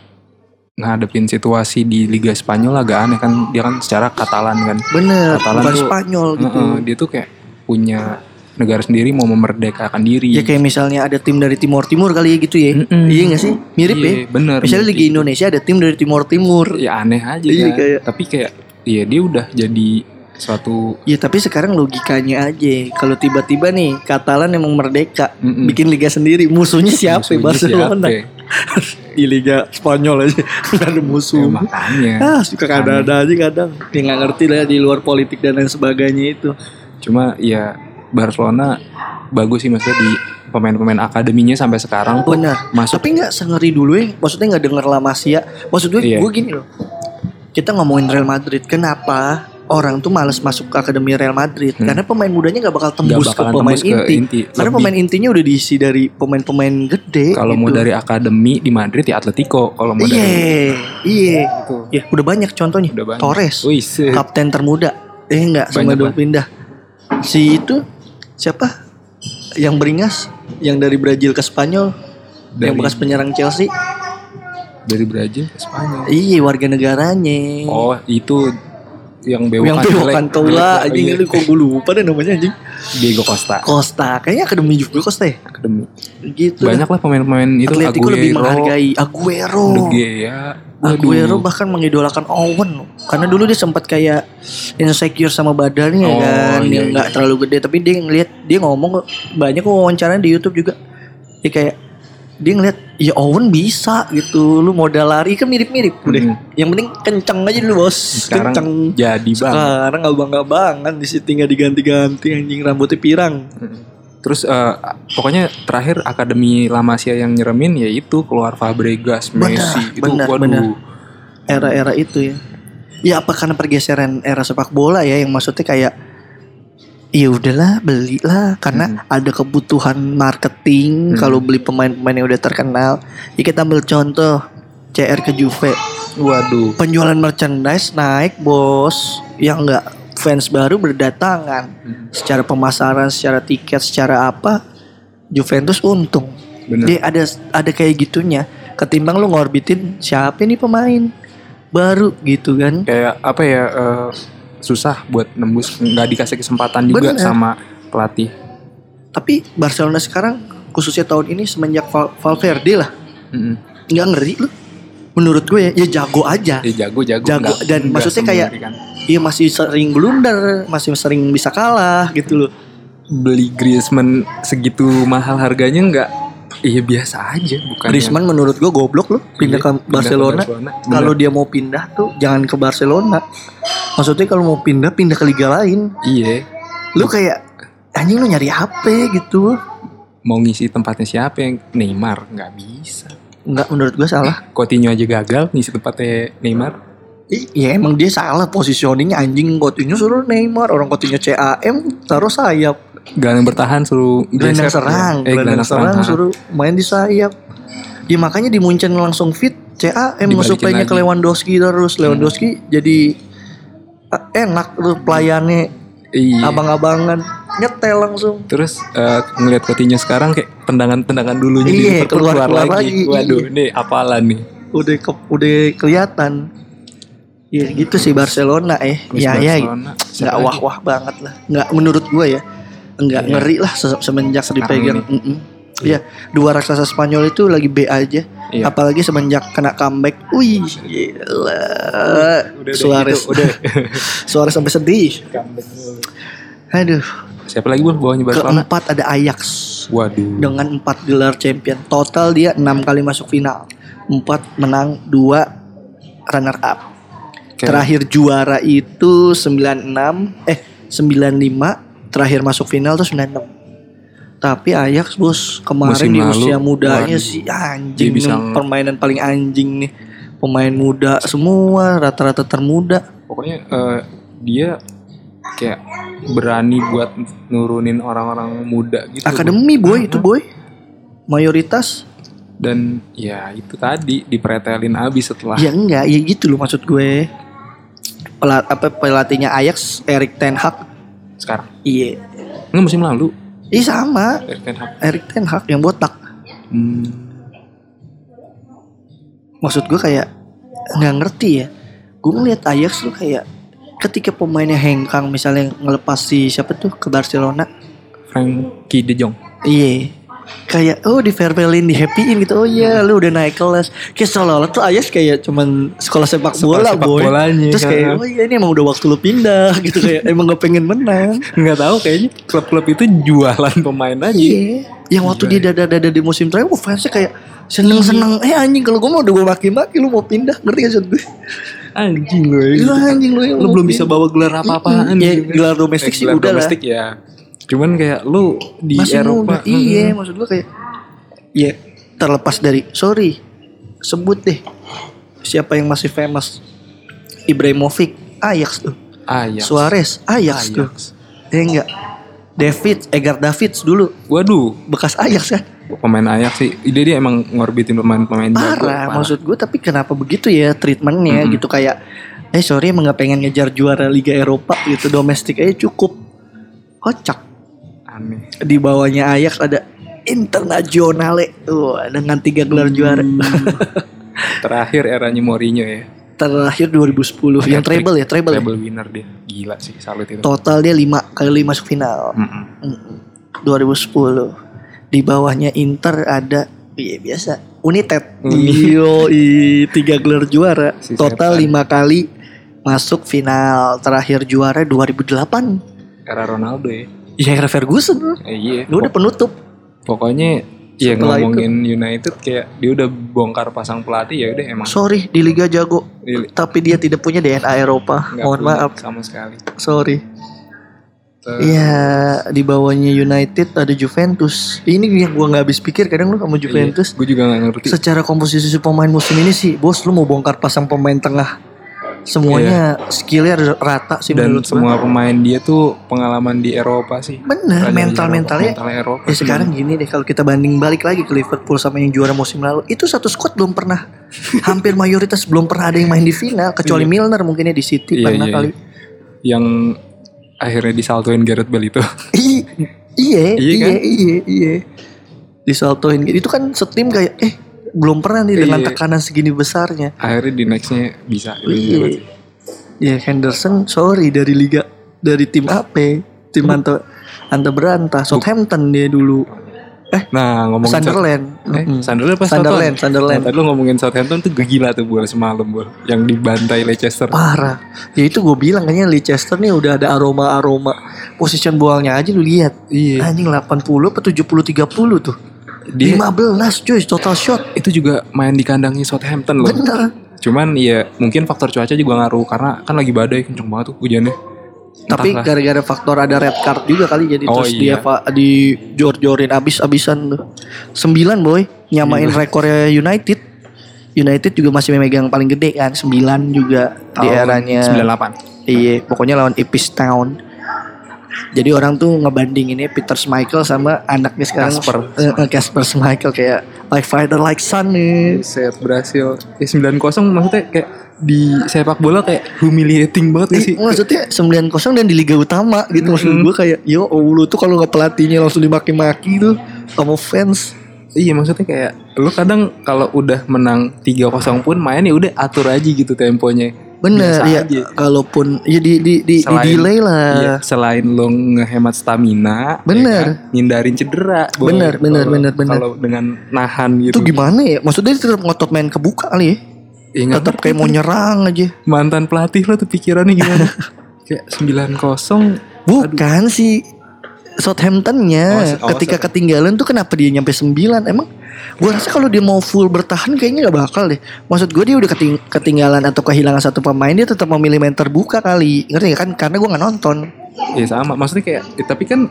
C: ngadepin situasi di Liga Spanyol agak aneh kan dia kan secara Katalan kan
B: Bener,
C: Katalan
B: bukan
C: tuh-
B: Spanyol gitu.
C: Heeh, dia tuh kayak punya negara sendiri mau memerdekakan diri
B: Ya kayak misalnya ada tim dari Timur Timur kali ya gitu ya.
C: Mm-mm.
B: Iya gak sih? Mirip
C: Iya,
B: ya.
C: bener
B: Misalnya Liga
C: gitu.
B: Indonesia ada tim dari Timur Timur.
C: ya aneh aja
B: Iya,
C: kan
B: kayak-
C: tapi kayak iya dia udah jadi suatu
B: Ya tapi sekarang logikanya aja. Kalau tiba-tiba nih Katalan emang merdeka
C: Mm-mm.
B: Bikin liga sendiri Musuhnya siapa
C: musuhnya
B: Barcelona?
C: siapa? (laughs)
B: Di liga Spanyol aja (laughs) Gak ada
C: Ya,
B: musuh
C: makanya.
B: Ah suka ada-ada aja kadang. Ya gak ngerti lah Di luar politik dan lain sebagainya itu.
C: Cuma ya Barcelona bagus sih maksudnya di pemain-pemain akademinya sampai sekarang tuh
B: Benar.
C: masuk.
B: Tapi gak sengeri dulu ya. Maksudnya gak denger La Masia. Maksud gue
C: Iya.
B: Gue gini loh Kita ngomongin Real Madrid Kenapa Orang tuh males masuk ke Akademi Real Madrid Karena pemain mudanya gak bakal tembus
C: Hmm. bakalan
B: ke pemain
C: tembus ke
B: inti,
C: inti.
B: Karena
C: Lebih-
B: pemain intinya udah diisi dari pemain-pemain gede
C: kalau mau
B: gitu.
C: dari akademi di Madrid ya Atletico kalau mau
B: Iya,
C: dari
B: iya.
C: itu
B: Ya, udah banyak contohnya.
C: udah banyak
B: Torres,
C: Wih,
B: kapten termuda. Eh enggak, sama dulu
C: lah.
B: pindah. Si itu siapa? Yang beringas, yang dari Brazil ke Spanyol, yang
C: Dari-
B: bekas penyerang Chelsea.
C: Dari Brazil ke Spanyol
B: Iya, warga negaranya.
C: oh itu yang bewokan
B: yang bewokan Tola anjing itu kok gue lupa deh namanya anjing.
C: Diego Costa
B: Costa, kayaknya akademi juga Costa ya.
C: akademi
B: Gitu.
C: banyak lah pemain-pemain itu
B: Atletico lebih menghargai Aguero.
C: De Gea
B: Aguero bahkan mengidolakan Owen. Karena dulu dia sempat kayak insecure sama badannya
C: Oh,
B: kan,
C: iya,
B: yang nggak
C: iya.
B: terlalu gede. Tapi dia ngeliat dia ngomong banyak kok wawancara di YouTube juga. Dia kayak dia ngeliat ya Owen bisa gitu. Lu modal lari kan mirip-mirip udah.
C: Hmm.
B: Yang penting kenceng aja dulu bos.
C: Sekarang
B: kenceng.
C: jadi banget.
B: Sekarang abang-abangan di situ nggak diganti-ganti anjing rambutnya pirang.
C: Terus eh, pokoknya terakhir akademi La Masia yang nyeremin ya itu keluar Fabregas,
B: Benar,
C: Messi itu
B: benar,
C: waduh.
B: benar. Era-era itu ya. Ya apa karena pergeseran era sepak bola ya yang maksudnya kayak ya udahlah belilah karena ada kebutuhan marketing
C: Hmm.
B: kalau beli pemain-pemain yang udah terkenal. Ya kita ambil contoh CR ke Juve.
C: Waduh.
B: Penjualan merchandise naik bos. Yang enggak fans baru berdatangan.
C: Hmm.
B: Secara pemasaran, secara tiket, secara apa Juventus untung.
C: Bener.
B: Dia ada ada kayak gitunya. Ketimbang lu ngorbitin siapa nih pemain baru gitu kan.
C: Kayak apa ya eh, susah buat nembus nggak dikasih kesempatan juga
B: Bener.
C: sama pelatih.
B: Tapi Barcelona sekarang khususnya tahun ini semenjak Val- Valverde lah nggak ngeri lu. Menurut gue ya, ya jago aja.
C: Dia jago jago.
B: Jago,
C: nggak-
B: dan
C: nggak
B: maksudnya kayak-
C: semengerikan.
B: Iya masih sering blunder, masih sering bisa kalah gitu loh.
C: beli Griezmann segitu mahal harganya nggak iya biasa aja bukan
B: Griezmann menurut gue goblok loh pindah ke Barcelona. Kalau dia mau pindah tuh jangan ke Barcelona. Maksudnya kalau mau pindah pindah ke liga lain.
C: iya
B: Lu kayak anjing lu nyari apa gitu.
C: mau ngisi tempatnya siapa yang Neymar nggak bisa
B: Enggak menurut gue salah.
C: Coutinho aja gagal ngisi tempatnya Neymar
B: Iya emang dia salah positioningnya anjing Coutinho suruh Neymar orang Coutinho CAM taruh sayap
C: gelandang bertahan suruh
B: gelandang
C: geser.
B: serang
C: eh
B: gelandang serang.
C: ha.
B: suruh main di sayap. Ya makanya di Munchen langsung fit CAM
C: Dibalikin
B: ngesuplainya ke. Lewandowski terus. Lewandowski jadi ah, enak tuh pelayannya.
C: Iya.
B: Abang-abangan nyetel langsung.
C: Terus eh, ngelihat Coutinho sekarang kayak tendangan-tendangan dulunya di
B: Iya,
C: Liverpool
B: keluar-
C: keluar,
B: keluar
C: lagi.
B: lagi.
C: waduh ini apalan nih.
B: Udah ke, udah kelihatan. Ya gitu sih Barcelona eh.
C: Terus
B: ya ya.
C: Barcelona,
B: nggak
C: siapa lagi?
B: wah wah banget lah. Nggak menurut gue ya nggak
C: Iya.
B: ngeri lah se- semenjak dipegang
C: ini.
B: Mm-mm. Iya, dua raksasa Spanyol itu lagi B aja.
C: Iya.
B: Apalagi semenjak kena comeback. Wih, gila.
C: udah
B: Suarez.
C: gitu, udah. (laughs)
B: Suarez sampai sedih. Aduh,
C: siapa lagi bol bawahnya Barcelona
B: keempat ada Ajax
C: waduh
B: dengan empat gelar champion. Total dia enam kali masuk final. Empat menang, dua runner up.
C: Kayak-
B: Terakhir juara itu 96 eh 95, terakhir masuk final tuh 96. Tapi Ajax bos kemarin
C: Musim
B: di
C: lalu,
B: usia mudanya sih
C: dia
B: anjing
C: bisa-
B: nih, permainan paling anjing nih. Pemain muda semua rata-rata termuda.
C: pokoknya eh, dia kayak berani buat nurunin orang-orang muda gitu
B: Akademi boy itu boy. Mayoritas
C: dan ya itu tadi dipretelin abis setelah
B: ya enggak ya gitu loh maksud gue. Pelat, apa pelatihnya Ajax Erik ten Hag
C: sekarang?
B: Iya.
C: Nggak musim lalu.
B: Ih sama.
C: Erik Ten Hag.
B: Erik ten Hag yang botak.
C: Hmm,
B: maksud gue kayak nggak ngerti ya. Gue ngeliat Ajax tuh kayak ketika pemainnya hengkang misalnya ngelepas si siapa tuh ke Barcelona.
C: Frankie De Jong.
B: Iya kayak oh di farewellin di happyin gitu. Oh iya lu udah naik kelas. Kayak seolah-olah tuh Ajax kayak cuman sekolah sepak
C: Sekolah
B: bola
C: sepak
B: boy.
C: bolanya,
B: terus kayak oh iya ini emang udah waktu lu pindah (laughs) gitu. Kayak emang gak pengen menang.
C: Nggak tahu kayaknya klub-klub itu jualan pemain aja.
B: Iya. Yang waktu dia dada-dada di musim terakhir wah fansnya kayak seneng-seneng. Eh anjing kalau gue mau udah gue maki-maki lu mau pindah ngerti gak maksud gue
C: anjing gue
B: Lu anjing lu
C: lu belum bisa bawa gelar apa-apaan
B: Ya,
C: gitu kan.
B: gelar domestik
C: Eh,
B: sih
C: gelar
B: udah lah.
C: domestik ya cuman kayak lu di
B: masih
C: Eropa
B: muda iya maksud gue kayak ya terlepas dari sorry sebut deh siapa yang masih famous? Ibrahimovic Ajax tuh.
C: Ajax.
B: Suarez Ajax, tuh.
C: Ajax.
B: ya enggak? David Edgar Davids dulu.
C: Waduh.
B: Bekas Ajax kan?
C: Pemain Ajax sih. Dia dia emang ngorbitin pemain-pemain jago,
B: parah maksud gue tapi kenapa begitu ya treatmentnya?
C: Mm-mm.
B: gitu kayak eh sorry emang gak pengen ngejar juara Liga Eropa gitu domestik aja cukup. Kocak
C: aneh
B: di bawahnya Ajax ada Internazionale tuh dengan tiga gelar juara (laughs)
C: terakhir eranya Mourinho ya
B: terakhir 2010 yang
C: Hat-trick.
B: treble ya treble, ya?
C: treble winner dia gila sih salut itu
B: total dia lima kali masuk final
C: Mm-mm.
B: Mm, 2010 di bawahnya Inter ada iya biasa United.
C: Uni.
B: Yo, tiga gelar juara.
C: Si
B: Total
C: setan.
B: lima kali masuk final. Terakhir juara 2008.
C: Era Ronaldo ya.
B: Ya era Ferguson.
C: Eh, iya.
B: Lu udah penutup.
C: Pokoknya ya
B: Setelah
C: ngomongin United kayak dia udah bongkar pasang pelatih ya udah emang
B: Sorry di Liga jago.
C: Di-
B: Tapi dia tidak punya DNA Eropa. Mohon maaf.
C: sama sekali.
B: Sorry. Iya di bawahnya United ada Juventus. Ini yang gua nggak habis pikir kadang lu sama Juventus.
C: gue juga gak ngerti.
B: Secara komposisi pemain musim ini sih, bos lu mau bongkar pasang pemain tengah. Semuanya skillnya rata sih
C: Iya. Dan
B: menurut
C: semua pemain dia tuh pengalaman di Eropa sih.
B: Bener,
C: di
B: mental mentalnya.
C: mental Eropa
B: Ya sekarang gini deh kalau kita banding balik lagi ke Liverpool sama yang juara musim lalu, itu satu squad belum pernah (laughs) hampir mayoritas belum pernah ada yang main di final kecuali Milner mungkinnya di City
C: Iya,
B: pernah
C: iya,
B: kali.
C: yang akhirnya disaltoin Gareth Bale itu. (laughs)
B: Iya,
C: Iya
B: iya,
C: kan?
B: iya, iya. Disaltoin gitu. Itu kan setim kayak eh belum pernah nih dengan
C: Iya.
B: tekanan segini besarnya.
C: akhirnya di nextnya bisa.
B: Iya. Ya Henderson sorry dari liga dari tim apa? Tim Anta Anta Beranta, Southampton dia dulu.
C: Nah ngomongin
B: Sunderland.
C: Eh. Sunderland apa
B: Sunderland? Sunderland.
C: Nah, tadi lu ngomongin Southampton tuh gila tuh bola semalam bol yang dibantai Leicester.
B: Parah. Ya itu gue bilang kayaknya Leicester nih udah ada aroma-aroma position boalnya aja lu lihat.
C: Iya.
B: Anjing 80 apa 70 30 tuh.
C: Dia
B: 15 cuy total shot.
C: itu juga main di kandangnya Southampton loh.
B: Bener.
C: Cuman ya mungkin faktor cuaca juga ngaruh karena kan lagi badai kenceng banget tuh hujannya.
B: Tapi gara-gara faktor ada red card juga kali jadi
C: Oh,
B: terus
C: iya.
B: dia di jor-jorin abis-abisan tuh. 9 boy nyamain rekornya United. United juga masih memegang paling gede kan 9 juga di
C: Tahun
B: eranya
C: 98.
B: Iya, pokoknya lawan Ipswich Town. Jadi orang tuh ngebandinginnya Peter Schmeichel sama anaknya sekarang
C: Kasper.
B: Eh, eh, Kasper Schmeichel kayak like father like son nih.
C: Set berhasil. Ya 9-0 maksudnya kayak di sepak bola kayak humiliating banget gak
B: Ih,
C: sih?
B: maksudnya 9-0 dan di Liga Utama gitu maksud
C: Mm-mm.
B: gue kayak yo Allah tuh kalau nggak pelatihnya langsung dimaki-maki tuh sama fans.
C: Iya maksudnya kayak lu kadang kalau udah menang 3-0 pun main ya udah atur aja gitu temponya.
B: Bener
C: Biasa
B: ya
C: aja.
B: kalaupun ya di di di, di
C: Selain-
B: delay lah.
C: Iya, selain lo ngehemat stamina, ya
B: Bener.
C: kan, ngindarin cedera. Boy.
B: Bener, bener,
C: Kalau-
B: bener, bener.
C: Kalau dengan nahan gitu,
B: Itu gimana ya? Maksudnya tetap ngotot main kebuka kali ya.
C: ya,
B: Tetap kayak mau nyerang aja.
C: mantan pelatih lo tuh pikirannya gimana? (laughs) kayak 9-0
B: Bukan sih Southamptonnya
C: Oh, oh,
B: ketika
C: Southampton.
B: ketinggalan tuh kenapa dia nyampe 9 emang? Gue rasa kalau dia mau full bertahan kayaknya nggak bakal deh. Maksud gue dia udah keting- ketinggalan atau kehilangan satu pemain dia tetap memilih main terbuka kali. Ngerti nggak kan? Karena gue nggak nonton.
C: Ya sama, maksudnya kayak ya, tapi kan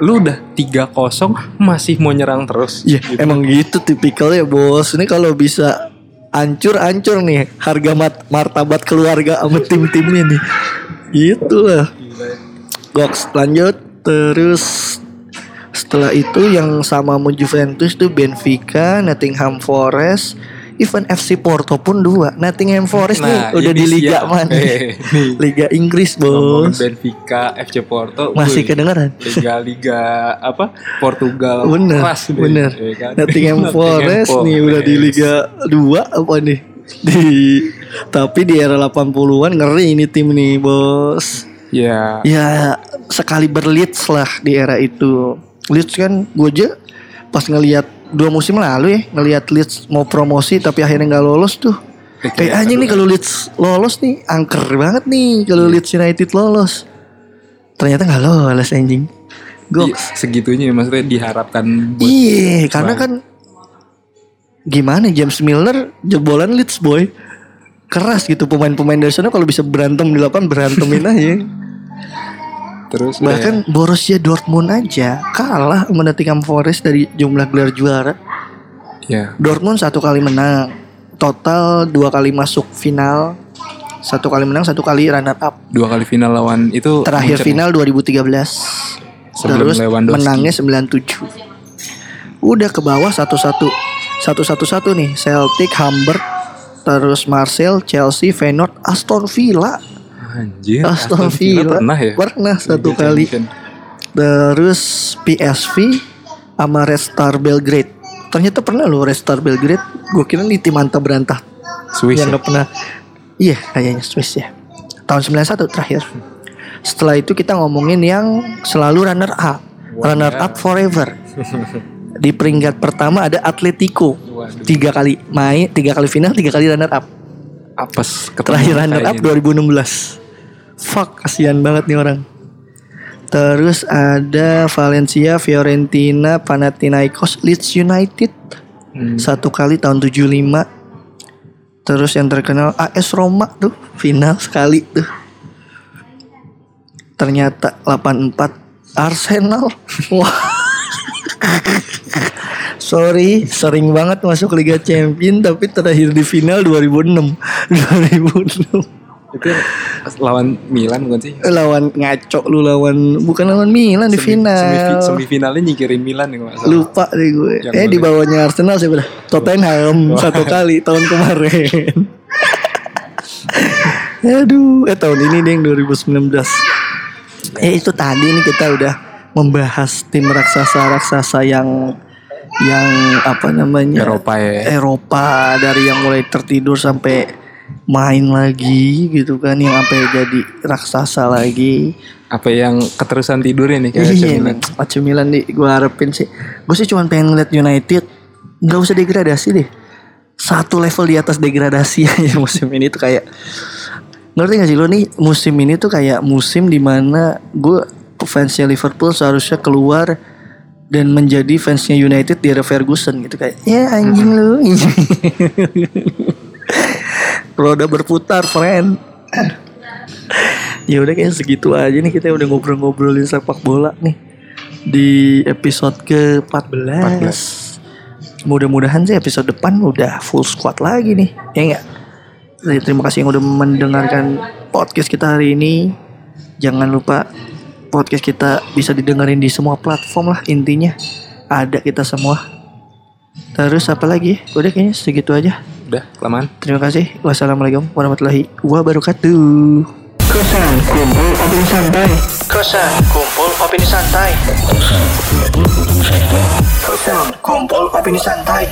C: lu udah 3-0 masih mau nyerang terus.
B: Iya
C: Gitu.
B: emang gitu tipikalnya bos. Ini kalau bisa ancur-ancur nih harga mat- martabat keluarga sama tim-timnya nih. Gitu lah. Goks lanjut terus setelah itu yang sama sama Juventus tuh Benfica, Nottingham Forest, even FC Porto pun dua. Nottingham Forest nih
C: Nah,
B: udah
C: ini
B: di liga
C: siap.
B: mana?
C: Eh, nih.
B: Liga Inggris bos.
C: Benfica, FC Porto,
B: Masih
C: wuih,
B: kedengeran?
C: Liga-liga apa? Portugal
B: Bener,
C: keras deh,
B: bener.
C: ya kan?
B: Nottingham Forest nih udah di. Liga 2 apa nih? Di tapi di era 80-an ngeri ini tim nih, Bos.
C: Ya,
B: Ya sekali berleads lah di era itu. Leeds kan gue aja pas ngelihat dua musim lalu ya ngelihat Leeds mau promosi tapi akhirnya nggak lolos tuh. Kayak anjing nih kalau Leeds lolos nih angker banget nih kalau Leeds United lolos. Ternyata nggak lolos anjing.
C: Iya,
B: Goks.
C: segitunya maksudnya diharapkan
B: Iya, karena kan gimana James Milner jebolan Leeds boy. Keras gitu pemain-pemain dari sana kalau bisa berantem di lapangan berantemin aja.
C: terus
B: Bahkan Borussia Dortmund aja kalah sama Nottingham Forest dari jumlah gelar juara.
C: ya,
B: Dortmund satu kali menang, total dua kali masuk final, satu kali menang, satu kali runner up.
C: dua kali final lawan itu
B: Terakhir
C: Munchen.
B: final 2013.
C: Sebelum
B: Terus
C: Lewandowski.
B: menangnya 97. Udah ke bawah satu-satu. Satu-satu-satu nih. Celtic, Hamburg, terus Marseille, Chelsea, Feyenoord, Aston Villa.
C: Anjir,
B: Aston Villa.
C: pernah ya?
B: Pernah satu
C: Liga
B: kali.
C: Champion.
B: Terus PSV sama Red Star Belgrade. Ternyata pernah loh Red Star Belgrade. Gue kira nih tim anta berantah
C: Swiss
B: yang
C: ya?
B: nggak pernah. Iya kayaknya Swiss ya. Tahun 91 terakhir. Setelah itu kita ngomongin yang selalu runner up.
C: Wah,
B: runner
C: ya.
B: up forever. (laughs) Di peringkat pertama ada Atletico. Tiga kali main, tiga kali final, tiga kali runner up.
C: Apes
B: Terakhir runner up
C: kayaknya.
B: 2016. Fuck, kasihan banget nih orang. Terus ada Valencia, Fiorentina, Panathinaikos, Leeds United.
C: Hmm.
B: Satu kali tahun 75. Terus yang terkenal AS Roma tuh final sekali tuh. Ternyata 84 Arsenal. (laughs) Wah. (laughs) Sorry, sering banget masuk Liga Champion tapi terakhir di final 2006. 2006 (laughs)
C: Itu lawan Milan bukan sih?
B: lawan ngaco lu lawan bukan lawan Milan di
C: Semi-
B: final.
C: semifi- semifinalnya nyingkirin Milan ya salah.
B: Lupa deh gue.
C: Yang
B: eh di bawahnya Arsenal sih udah. Tottenham satu kali tahun kemarin. (laughs) Aduh, eh tahun ini deh yang 2019. Eh itu tadi nih kita udah membahas tim raksasa-raksasa yang yang apa namanya?
C: Eropa ya.
B: Eropa dari yang mulai tertidur sampai main lagi gitu kan yang sampai jadi raksasa lagi.
C: Apa yang keterusan tidurnya nih kayak AC
B: iya
C: Milan.
B: AC Milan nih gue harapin sih. Gue sih cuma pengen ngeliat United nggak usah degradasi deh. Satu level di atas degradasi (laughs) aja musim ini tuh kayak ngerti gak sih lo nih? Musim ini tuh kayak musim di mana gue fansnya Liverpool seharusnya keluar dan menjadi fansnya United di era Ferguson gitu kayak ya anjing lu. (laughs) Roda berputar friend. Ya udah kayak segitu aja nih kita udah ngobrol-ngobrolin sepak bola nih di episode ke 14 mudah-mudahan sih episode depan udah full squad lagi nih ya enggak terima kasih yang udah mendengarkan podcast kita hari ini. Jangan lupa podcast kita bisa didengerin di semua platform lah intinya ada kita semua terus apa lagi udah kayaknya segitu aja
C: Udah, kelamaan.
B: Terima kasih. Wassalamualaikum warahmatullahi wabarakatuh. Kosan kumpul opini santai. Kosan kumpul opini santai. Kosan kumpul opini santai.